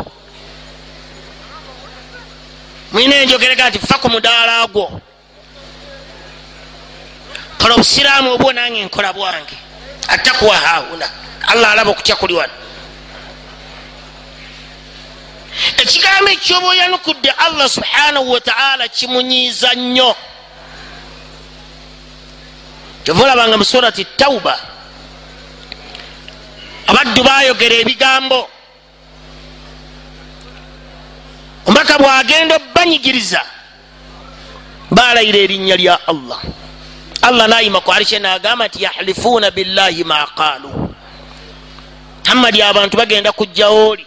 mwina enjogereka nti fa ku mudaala gwo. Kola obusiraamu obwo nange nkola bwange. Atakuwa hahuna allah alaba okutya kuli wano. Ekigambo ekyoba oyanukudde allah subhanahu wataala kimunyiiza nnyo. Kyova olabanga mu surati tauba abaddu bayogera ebigambo omubaka bwagenda obanyigiriza balayira erinnya lya allah. Allah nayima ku arishe nagamba nti yahlifuuna billahi ma qaalu. Muhammadi abantu bagenda kujjawo oli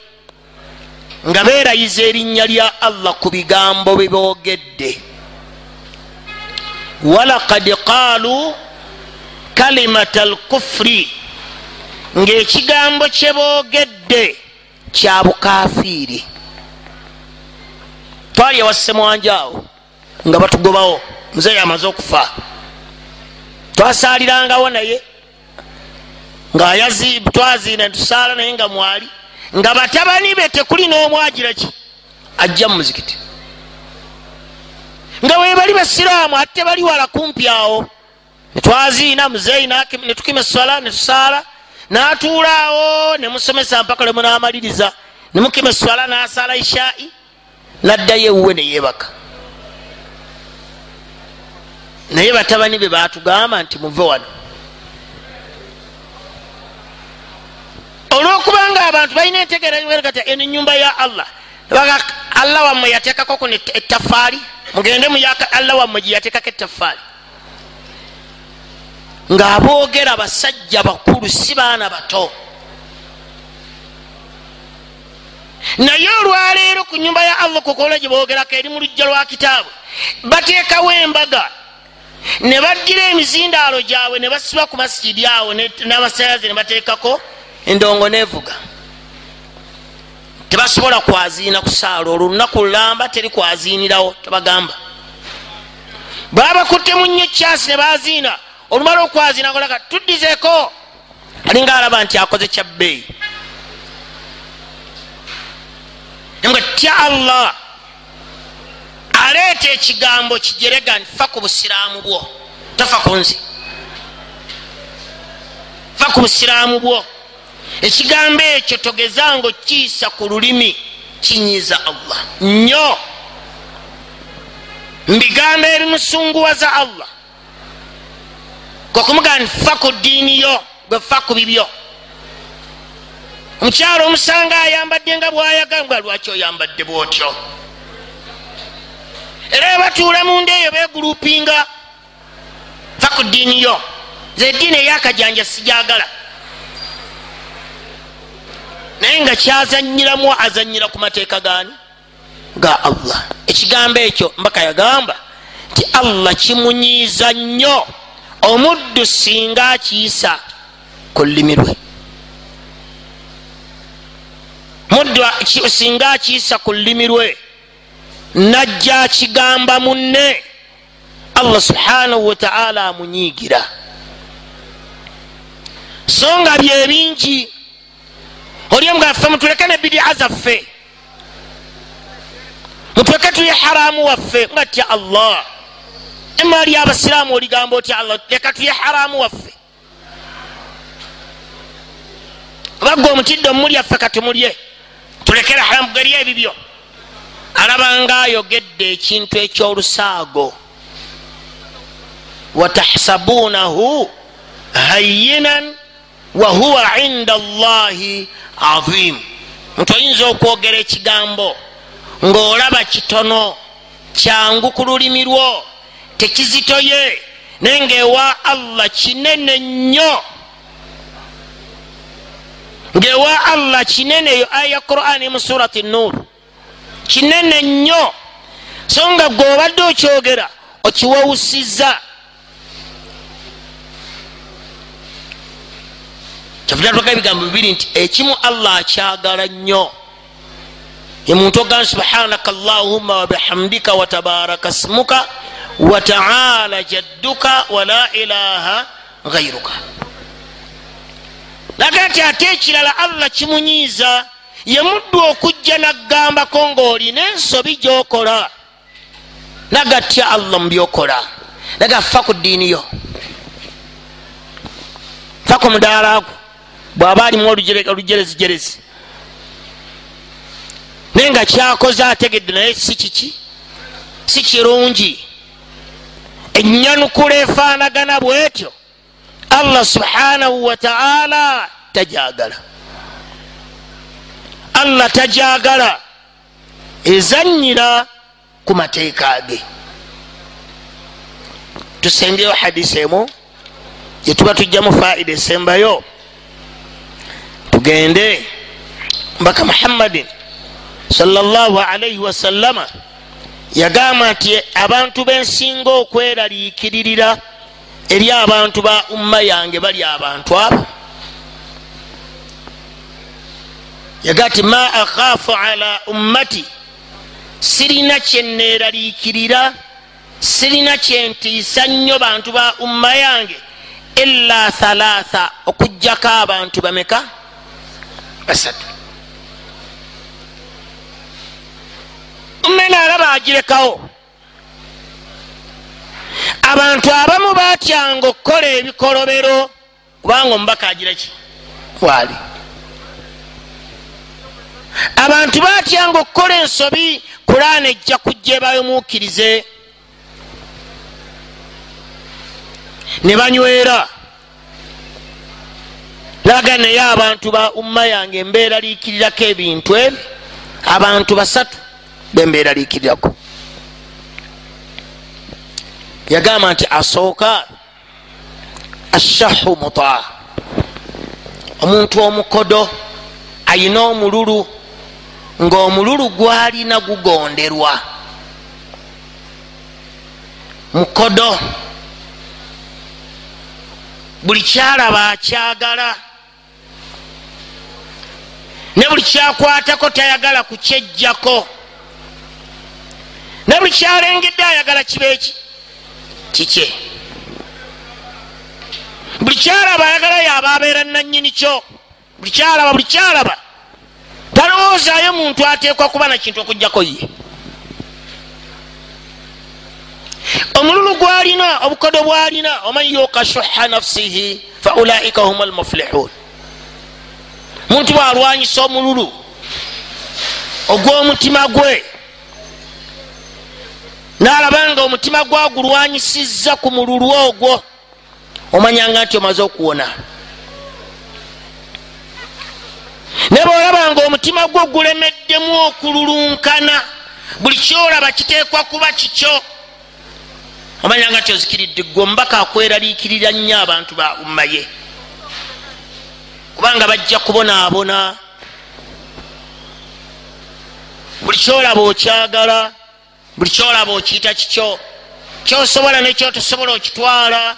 nga beerayiza erinnya lya allah ku bigambo beboogedde walakad qaalu kalimata alkufuri ng'ekigambo kye boogedde kya bukafiiri twali ewassemwanjaawo nga batugobawo muzeeyi amaze okufa. Twasaalirangawo naye nga twaziina tusaala naye nga mwali nga batabani be tekuli n'omwagira ki? Ajja mu muzikiti. Nga webali basiraamu ate bali wala kumpi awo. Netwaziina muzeeyi netukima eswala netusaala natuulaawo nemusomesa mpaka lwemunamaliriza nemukima eswala nasaala ishai naddayo ewuwe neyebaka naye batabani be batugamba nti muve wano. Olwokubanga abantu balina entegeeraati eno nyumba ya allah. Allah wammwe yateekako kuno etafaali mugende muyaka allah wammwe gyeyateekako etafaali ng'aboogera basajja bakulu si baana bato naye olwaleero ku nyumba ya allah kukola gye boogerako eri mu lujja lwa kitaabu bateekawo embaga. Ne baddira emizindaalo gyabwe ne basiba ku masikidi awo n'amasanyalaze ne bateekako. Endongo nevuga. Tebasobola kwaziina ku saala olwo olunaku lulamba teri kwaziinirawo tebagamba. Baba bakutte mu nnyo kyasi ne baziina olumala okwaziina golaga tuddizeeko. Alinga alaba nti akoze kyabbeeyi nga tya allah aleeta ekigambo kijerega nfa ku busiraamu bwo. Tofa ku nzi fa ku busiraamu bwo. Ekigambo ekyo togezanga okiisa ku lulimi kinyiza allah. Nnyo. Mubigambo ebimusunguwaza allah. Kwekumugaa nfa ku ddiini yo gwefa ku bibyo omukyalo omusanga ayambadde nga bwayagambwa lwaki oyambadde bwotyo? Era batuula munda eyo begulupinga fa ku ddiini yo. Ze eddiini eyakajanja sijagala. Naye nga kyazanyiramu azanyira ku mateeka gani ga allah. Ekigambo ekyo mbaka yagamba nti allah kimunyiiza nnyo. Omuddu singa akiyisa ku lulimi lwe muddu singa akiyisa ku lulimi lwe najja akigamba munne. Allah subhanahu wataala amunyiigira. So nga byebingi olyo nga ffe mutuleke ne bidia zaffe. Mutuleke tuye haramu waffe nga tya allah. Emaali abasiraamu oligamba otya allah leka tuye haramu waffe. Bagga omutidde omulyaffe katumulye tulekere haramu geri ebibyo. Alabanga ayogedde ekintu ekyolusaago watahsabunahu hayinan wahuwa inda allahi azim. Nti oyinza okwogera ekigambo ng'olaba kitono kyangu ku lulimi lwo tekizitoye naye ngaewa allah kinene nnyo ngaewa allah kinene eyo aya ya qurani mu surati nur. Kinene nnyo so nga gwe obadde okyogera okiwawusiza kyavudatuka ebigambo bibiri nti ekimu allah akyagala nnyo yemuntu ogamba subhanaka allahumma wabihamdika watabaraka smuka wataala jadduka wala ilaha gairuka laga nti ate ekirala allah kimunyiiza yemuddu okujja naggambako ngaolina ensobi gyokola. Nagatya allah mubyokola naga fa ku ddiini yo. Fa ku mudaala gwo. Bwaba alimu olujerezijerezi. Naye nga kyakoze ategedde naye si kiki? Si kirungi. Enyanukula efaanagana bwetyo allah subhanahu wataala tajagala allah tajagala ezanyira ku mateeka ge tusengeyo hadisi emu gyetuba tujjamu faida esembayo tugende mbaka muhammadin salaalaihi wasallama yagamba nti abantu bensinga okweraliikiririra eri abantu ba umma yange bali abantu abo yaga ti ma akhaafu ala ummati sirina kyeneeraliikirira sirina kyentiisa nnyo bantu ba umma yange ila thalatha okugjako abantu bameka? Basatu. Mmene alaba agirekawo abantu abamu batyanga okukola ebikolobero kubanga omubaka agiraki waali abantu batyanga okukola ensobi kulaana ejja kujja ebayomuukirize ne banywera. Laga naye abantu ba umma yange embeera liikirirako ebintu ebyo. Abantu basatu bembeera liikirirako yagamba nti asooka ashahu muta. Omuntu omukodo ayina omululu ngaomululu gwalina gugonderwa. Mukodo buli kyalaba akyagala ne buli kyakwatako tayagala kukyejjako ne buli kyalengedde ayagala kibeeki kikye buli kyalaba ayagala yaba abeera nanyini kyo. Buli kyalaba buli kyalaba. Talowoozaayo muntu ateekwa kuba nakintu okugjako ye. Omululu gwalina obukodo bwalina oman yuka shuha nafsihi fa ulaika hum almuflihun muntu bwalwanyisa omululu ogw'omutima gwe nalaba nga omutima gwagulwanyisiza ku mululu ogwo. Omanyanga nti omaze okuwona. Ne bwolaba nga omutima gwo gulemeddemu okululunkana buli kyolaba kiteekwa kuba kikyo omanyanga nti ozikiridde gwe omubaka akweraliikirira nnyo abantu ba umma ye. Kubanga bajja kubonaabona. Buli kyolaba okyagala buli kyolaba okiyita kikyo kyosobola nekyotosobola okitwala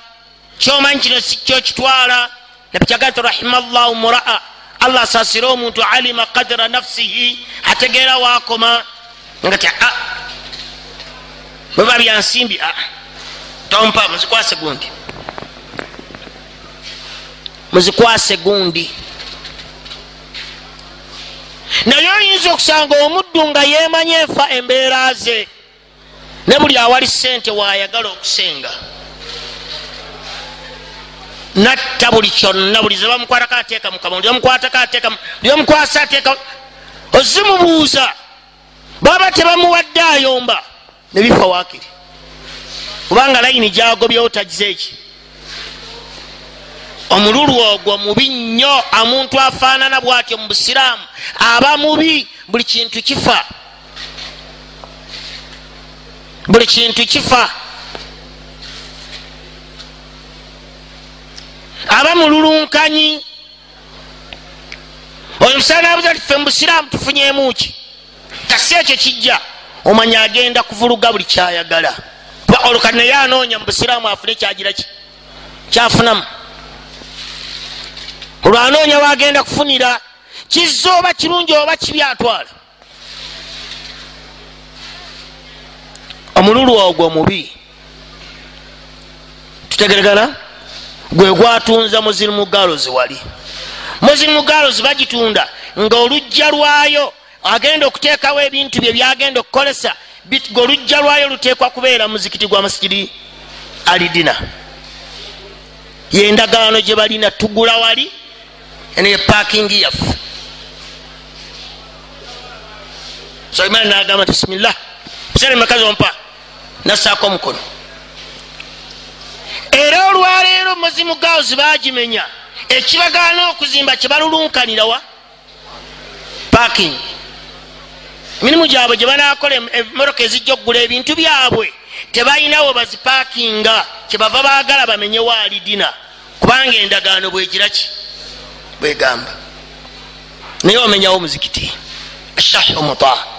kyomanyi kino sikyokitwala nabikyagati rahima llahu muraa allah asasire omuntu alima kadira nafsihi ategeera wakoma nga ti a bweba byansimbi a tompa muzikwase gundi. Muzikwase gundi. Naye oyinza okusanga omuddu nga yemanya enfa embeera ze ne buli awali sente waayagala okusenga natta buli kyonna buli zebamukwatako ateeka mukama lyomukwatako ateeka lyomukwasa ateeka ozimubuuza. Baba tebamuwadde ayomba nebifa wakiri kubanga layini gyagobyewo tagize eki? Omululu ogwo mubi nnyo omuntu afaanana bwatyo mu busiraamu aba mubi buli kintu kifa buli kintu kifa. Aba mululunkanyi. Oyo musaana abuza ti ffe mu busiraamu tufunyemuki kasi ekyo kijja. Omanya agenda kuvuluga buli kyayagala. Oluka naye anoonya mu busiraamu afune kyagira ki? Kyafunamu olwanoonya wagenda kufunira kizza oba kirungi oba kibi atwala omululu ogwo mubi. Tutegeregana? Gwe gwatunza muzirimu galozi wali. Muzirimu galozi bagitunda nga olujja lwayo agenda okuteekawo ebintu bye byagenda okukolesa ge olujja lwayo luteekwa kubeera muzikiti gwa masigiri alidina yendagaano gye balina tugula wali eneyo pakingi yaffe. Sulaimaani nagamba nti bisimillah biseera makazi ompa nassaako omukono. Era olwaleero muzimu gaozi bagimenya ekibagaana okuzimba kyebalulunkanirawa paking emirimu gyabwe gye banakola emotoka ezijja okugula ebintu byabwe tebalinawo bazipakinga kyebava baagala bamenyewo alidina kubanga endagaano bwegiraki bwegamba. Naye omenyawo omuzikiti shahu muta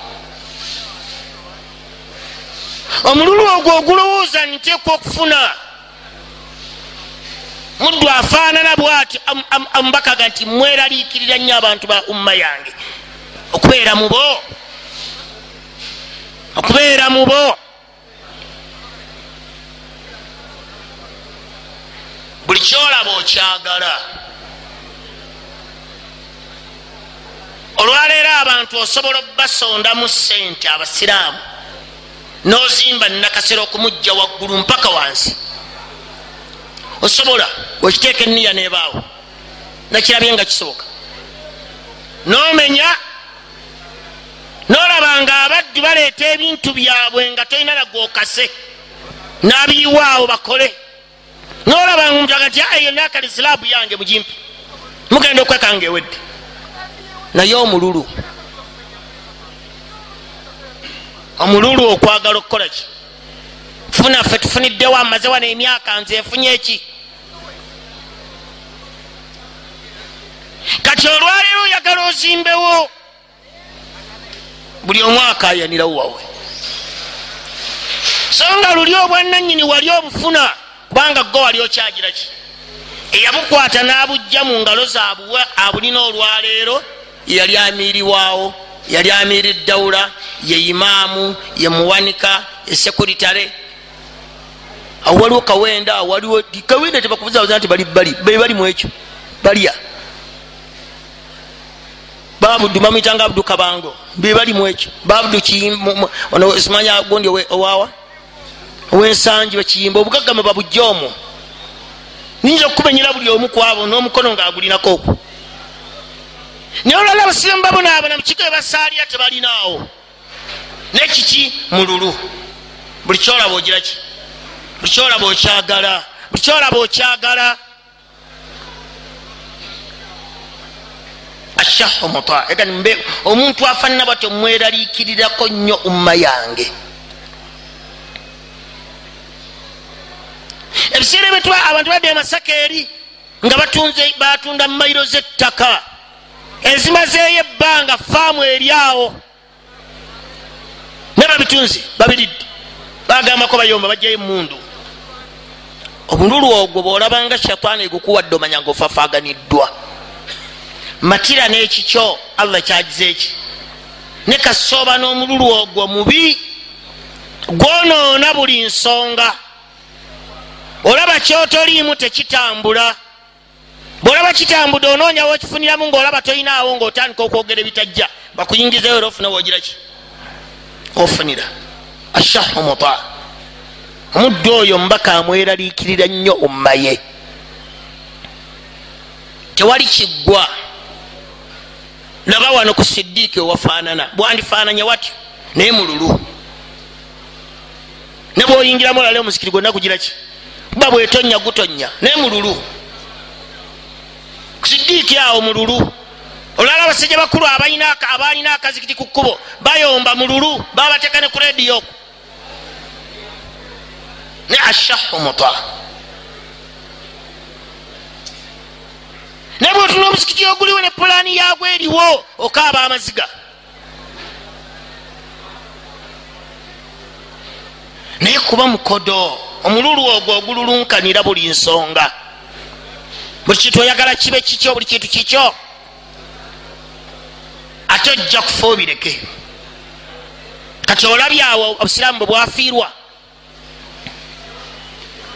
omululu ogwo ogulowooza nteekwa okufuna. Muddu afaanana bwati amubakaga nti mweraliikirira nnyo abantu ba umma yange. Okubeera mubo okubeera mubo buli kyolaba okyagala. Olwaleero abantu osobola okubasondamu sente abasiraamu nozimba nakasera okumujja waggulu mpaka wansi. Osobola wekiteeka eniya nebaawo? Nakirabye nga kisoboka. Nomenya nolaba nga abaddi baleeta ebintu byabwe nga tolina nagwokase nabiyiwaawo bakole. Nolaba nga omuntu agati ayo nakali silaabu yange mugimpi mugenda okwekanga ewedde. Naye omululu omululu okwagala okukola ki? Funa ffe tufuniddewo amaze wano emyaka nze efunye eki kati olwaleero oyagala ozimbewo buli omwaka ayanirawo wawe so nga luli obwananyini wali obufuna kubanga go wali okyagira ki? Eyabukwata n'abujja mu ngalo zabuwe abulina olwaleero yali amiiriwaawo yali amiiri dawula ye imaamu ye muwanika ye sekuritale. Awo waliwo kawenda awo waliwo kawenda tebakubuzabuza nti bali bali bali mwekyo balya. Babudu bamwitanga abudu kabango bebali mwekyo babudu simanya gundi owawa owensanji bakiyimba obugagama babujja omwo. Niyinza okukubenyera buli omu kwabo n'omukono ngaagulinako okwo naye olwala abasiramu babonaabona mukigo ebasaalira tebalinaawo nekiki mululu. Buli kyolaba ogiraki buli kyolaba okyagala? Buli kyolaba okyagala? Ashahu muta. Egani omuntu afanana batyo mweraliikirirako nnyo umma yange. Ebiseera byetwa abantu badde emasaka eri nga batunze batunda mumairo zettaka ezimazeeyo ebbanga faamu eryawo ne babitunze babiridde bagambako bayomba bajjayo emundu omululu ogwo bwolabanga shataani egukuwadde omanya nga ofafaaganiddwa matira n'ekikyo allah kyagize eki ne kasooba n'omululu ogwo mubi gwonoona buli nsonga. Olaba kyotoliimu tekitambula bwolaba kitambudde onoonyawo okifuniramu ngaolaba tolinaawo ngaotandika okwogera ebitajja bakuyingizeyo era ofuna wogiraki ofunira. Ashahu muta. Omuddu oyo mbaka amweraliikirira nnyo ummaye. Tewali kiggwa. Laba wano ku sidiiki ewafaanana bwandifaananya watyo? Naye mululu ne bwoyingiramu olale omuzikiri gwonna gugiraki kuba bwetonya gutonya naye mululu sidiiki awo mululu olwala abasajja bakulu abalina akazikiti ku kkubo bayomba mululu babateeka ne ku rediyo ne ashahu muta. Naye bwotuna omuzikiti oguliwo ne pulaani yagwo eriwo okaaba amaziga. Naye kuba mukodo omululu ogwo ogululunkanira buli nsonga buli kintu oyagala kibe kikyo buli kintu kikyo? Ate ojja kufa obireke. Kati olabyawo obusiraamu bwe bwafiirwa?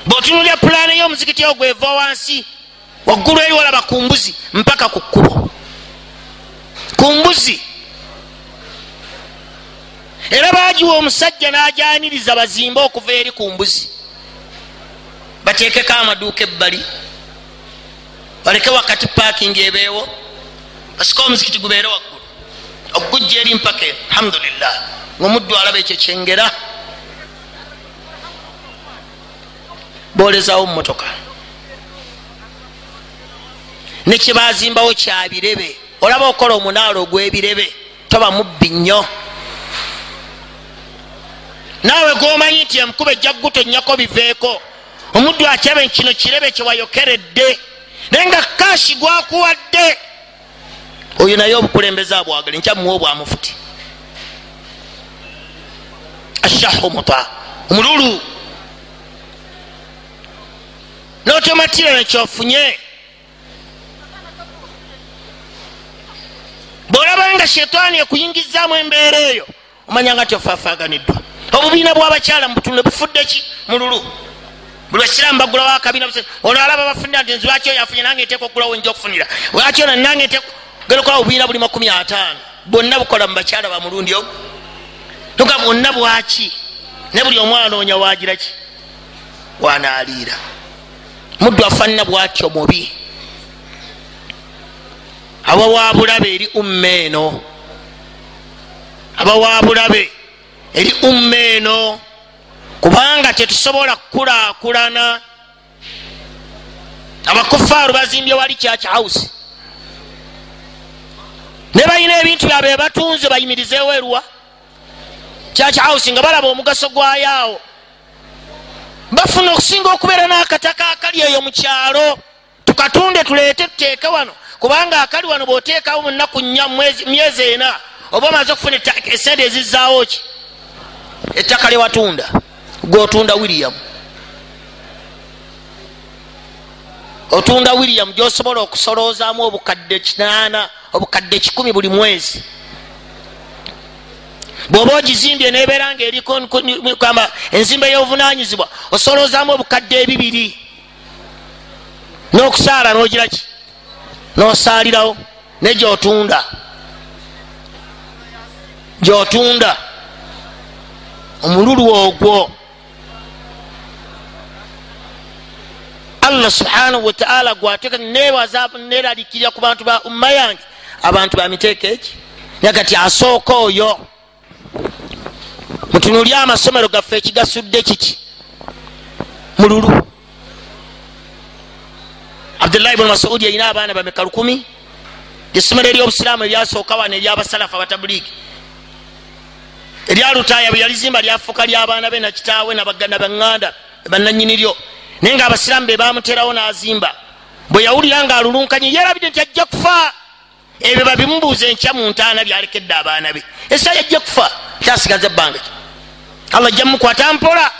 Bwotunulya pulaani y'omuzikiti ogwo eva wansi waggulu eri walaba ku mbuzi mpaka ku kkubo. Ku mbuzi. Era bagiwa omusajja n'ajaniriza bazimbe okuva eri ku mbuzi. Bateekeko amaduuka ebbali baleke wakati paking ebeewo basika omuzikiti gubeere waggulu. Okugujja eri mpaka eno alhamdulillah ngaomuddu alaba ekyo kyengera. Bolezawo mumotoka nekyebazimbawo kyabirebe olaba okola omunaala ogwebirebe toba mubbi nnyo. Naawe gomanyi nti emukuba ejja kugutonyako biveeko. Omuddu akyabe kino kirebe kyewayokeredde naye nga kashi gwakuwadde. Oyo naye obukulembeze abwagali nkyamuwa obwamufuti. Ashahu muta omululu. Notomatira nekyofunye bwolabanga shetani ekuyingizaamu embeera eyo omanyanga nti ofaafaganiddwa obubiina bwabakyala mubutunde bufudde ki? Mululu buli basiramu bagulawo akabiina ono alaba bafunira nti nzibaki oyo afunye nange nteeka okugulawo nja okufunira lwaki ono nange genda okola obubiina buli makumi ataano. Bwonna bukola mu bakyala ba mulundi ogu tuga bwonna bwaki? Ne buli omwana noonya wagira ki? Wanaaliira. Muddu afaanana bwatyo mubi abawabulabe eri umma eno. Abawabulabe eri umma eno kubanga tetusobola kukulaakulana abakufaaru bazimbye wali church house. Ne balina ebintu byabwe batunze bayimirizeewo erwa church house nga balaba omugaso gwayaawo bafuna okusinga okubeera n'akataka akali eyo mu kyalo. Tukatunde tuleete tuteeke wano. Kubanga akali wano bwoteekawo munaku nnya myezi ena oba omaze okufuna esente ezizaawo ki? Ettaka lyewatunda gwotunda william. Otunda william gyosobola okusolozaamu obukadde kinaana obukadde kikumi buli mwezi. Bwoba ogizimbye nebeera nga erikamba enzimba y'obuvunanyizibwa osolozaamu obukadde ebibiri. N'okusaala n'ogira ki? N'osaalirawo ne gyotunda. Gyotunda. Omululu ogwo allah subhanahu wataala gwateeka nebaza neralikirira ku bantu ba umma yange. Abantu bamiteeka eki? Nagati asooka oyo. Mutunuli amasomero gaffe ekigasudde kiki? Mululu abdullahi bnu masudi erina abaana bameka lukumi. Esomero eryobusiraamu eryasooka wano eryabasalafu abatabuliki eryalutaya bwe yalizimba lyafuuka lyabaana be nakitaawe nabaŋŋanda bananyiniryo naye nga abasiraamu be bamuterawo n'azimba. Bwe yawulira nga alulunkanye yerabidde nti ajja kufa. Ebyo babimubuuza enkya mu ntaana byalekedde abaana be. Esaa yajja kufa kyasigaza ebbanga ki? Allah ajja mukwata mpola.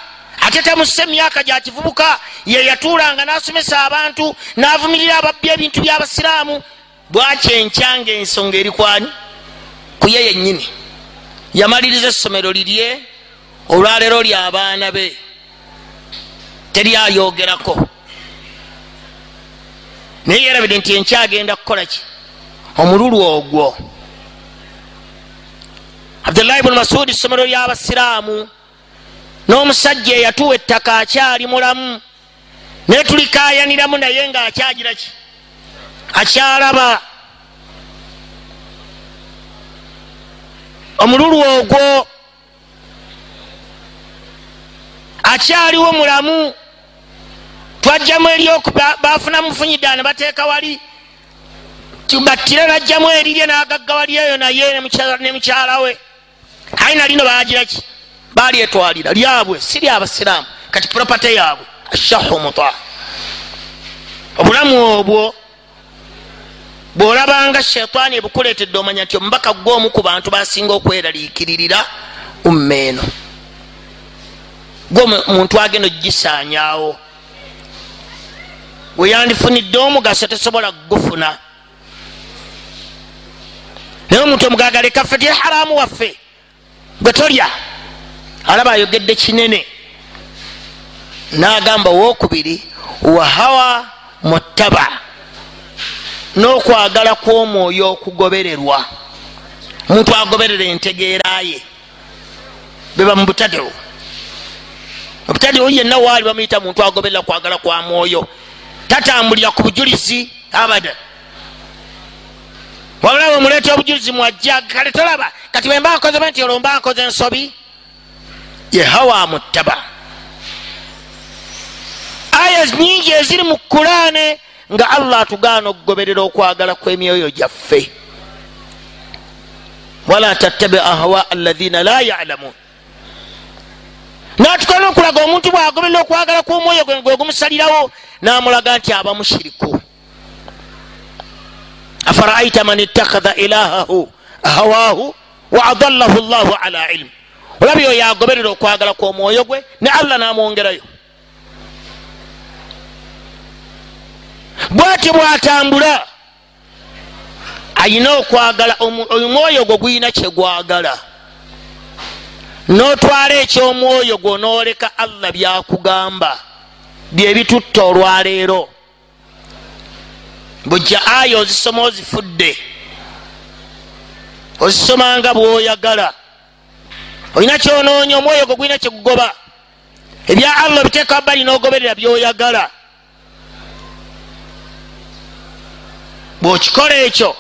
Ate tamusse emyaka gya kivubuka ye yatuulanga n'asomesa abantu n'avumirira ababbi ebintu by'abasiraamu bwakyenkyanga ensonga eri kwani? Ku ye yennyini. Yamaliriza essomero lirye olwaleero lyabaana be teryayogerako naye yerabidde nti enkyagenda kukola ki? Omululu ogwo. Abdullahi bnu masudi essomero lyabasiraamu n'omusajja eyatuwa ettaka akyali mulamu naye tulikayaniramu naye nga akyagira ki? Akyalaba. Omululu ogwo akyaliwo mulamu twajjamu eryoku bafuna mufunyidda ne bateeka wali. Battire najjamu erirye nagagga wali eyo naye ne mukyala we. Aye nalino bagira ki? Balyetwalira lyabwe si lyabasiraamu kati propate yaabwe ashahu muta. Obulamu obwo bwolabanga shetaani ebukuleetedde omanya nti omubaka gwomu ku bantu basinga okweraliikiririra umma eno. Gwe muntu agenda weyandifunidde omugaso tesobola kugufuna. Naye omuntu omugagale kaffe tye haramu waffe gwe tolya. Alaba ayogedde kinene. Nagamba wokubiri wahawa mutaba n'okwagala kw'omwoyo okugobererwa. Omuntu agoberera entegeera ye beba mu butadeo obutadeo yenna waali bamuyita muntu agoberera kwagala kwa mwoyo tatambulira ku bujulizi abada wabulaba omuleeta obujulizi mwajja kale tolaba kati bwemba nkoze be nti olwo mba nkoze ensobi yehawa mutaba. Aya nyingi eziri mu kurane nga allah atugaana okugoberera okwagala kw'emyoyo gyaffe. Wala tattabi ahwa alaina la yalamun natukana okulaga omuntu bwagoberera okwagala kw'omwoyo gwe gwe gumusalirawo namulaga nti aba mushiriku. Afaraaita man ittakhadha ilahahu hawaahu wa adallahu llahu ala ilmu olabye oyo agoberera okwagala kw'omwoyo gwe ne allah n'amwongerayo. Bwati bwatambula ayina okwagala omwoyo gwo guyina kyegwagala notwala ekyomwoyo gwo noleka allah byakugamba byebitutta olwaleero. Bujja aya ozisoma ozifudde. Ozisomanga bwoyagala. Olina kyonoonya omwoyo gwo gulina kyekugoba ebya allah obiteeka bbali nogoberera byoyagala. Bwokikola ekyo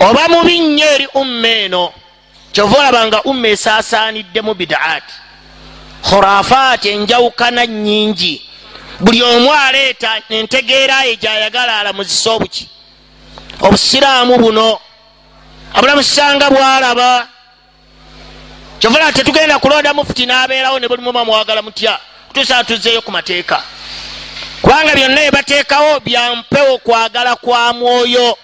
oba mubi nnyo eri umma eno kyova olabanga umma esaasaaniddemu bidaati. Khurafaati enjawukana nyingi buli omu aleeta entegeera ye gyayagala alamuzisa obuki. Obusiraamu buno abulamusanga bwalaba kyova olaba tetugenda kulonda mufuti n'abeerawo ne bulimu bamwagala mutya kutuusa atuzeeyo ku mateeka. Kubanga byonna byebateekawo byampewo kwagala kwa mwoyo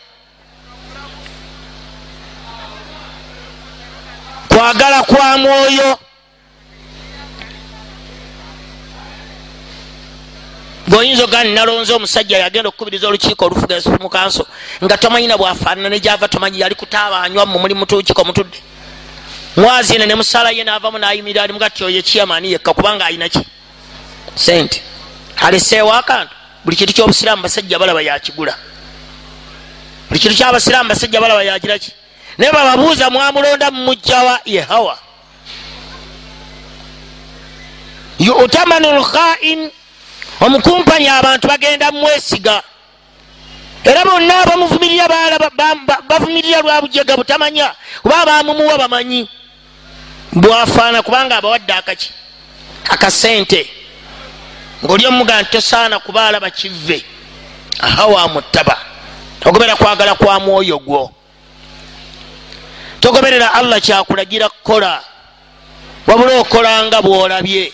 kwagala kwa mwoyo. Ngaoyinza ogani nalonze omusajja yagenda okukubiriza olukiiko olufuga mu kanso nga tomanyina bwafaanana nejava tomanyi yali kutaabanywa mumuli mutukiko mutudde mwazi ene nemusalaye navamu nayimirira ali mugati oyo ekiyamaani yekka kubanga ayinaki sente aleseewo akantu buli kintu kyobusiraamu basajja balaba yakigula. Buli kintu kyabasiraamu basajja balaba yakiraki naye bababuuza mwamulonda mumujjawa yehawa. Yutamanu lkhain omukumpanya abantu bagenda mumwesiga era bonna abamuvumirira bavumirira lwabujega butamanya kuba bamumuwa bamanyi. Bwafaana kubanga abawadde akaki akasente. Ngaoli omuga nti tosaana kuba alaba kive ahawa mutaba. Ogobera kwagala kwa mwoyo gwo togoberera allah kyakulagira kukola. Wabula okolanga bwolabye.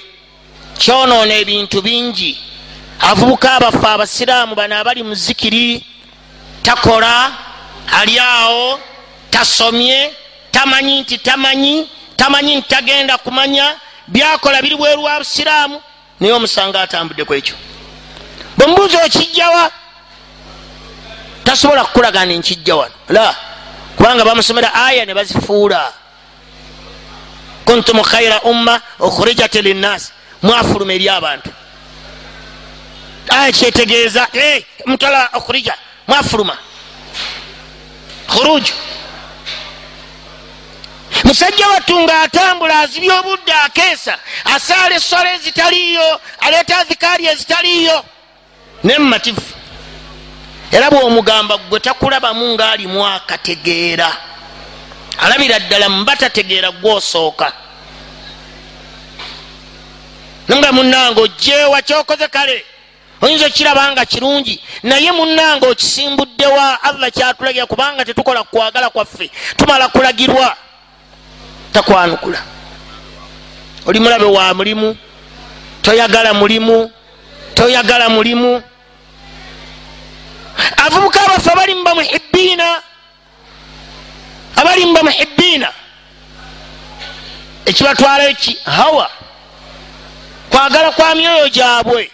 Kyonoona ebintu bingi. Avubuka abaffe abasiraamu bano abali mu zikiri takola ali awo tasomye tamanyi nti tamanyi tamanyi nti tagenda kumanya. Byakola biri bweru wa busiraamu naye omusanga atambudde ku ekyo. Bwemubuuza okijjawa tasobola kukulaga ni nkijja wano. La kubanga bamusomera aya ne bazifuula. Kuntum khaira umma okhurijat linnas mwafuluma eri abantu. Aya kyetegeeza mutala okhurija mwafuluma. Khuruju musajja wattu nga atambula azibya obudde akeesa asaala essola ezitaliiyo aleeta azikaali ezitaliiyo nemumativu era bwomugamba gwe takulabamu ngaalimu akategeera alabira ddala muba tategeera gwosooka nga munange ojeewa kyokoze kale. Oyinza okiraba nga kirungi. Naye munange okisimbuddewa allah kyatulagira kubanga tetukola kwagala kwaffe. Tumala kulagirwa. Takwanukula. Oli mulabe wa mulimu? Toyagala mulimu? Toyagala mulimu avubuka abaffe abali mu bamuhibiina abali mu bamuhibiina ekibatwalayo ki hawa. Kwagala kwa myoyo gyabwe.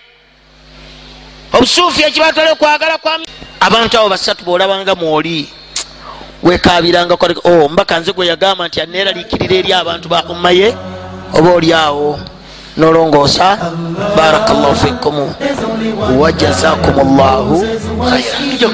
Obusuufi ekibatwalayo kwagala kwa abantu abo basatu bolabanga mwoli. Wekabiranga oh, mbaka nze gwe yagamba nti aneeraliikirira eri abantu ba umma ye oba oli awo nolongoosa barakallahu fikum. Wajazakum llahu khayra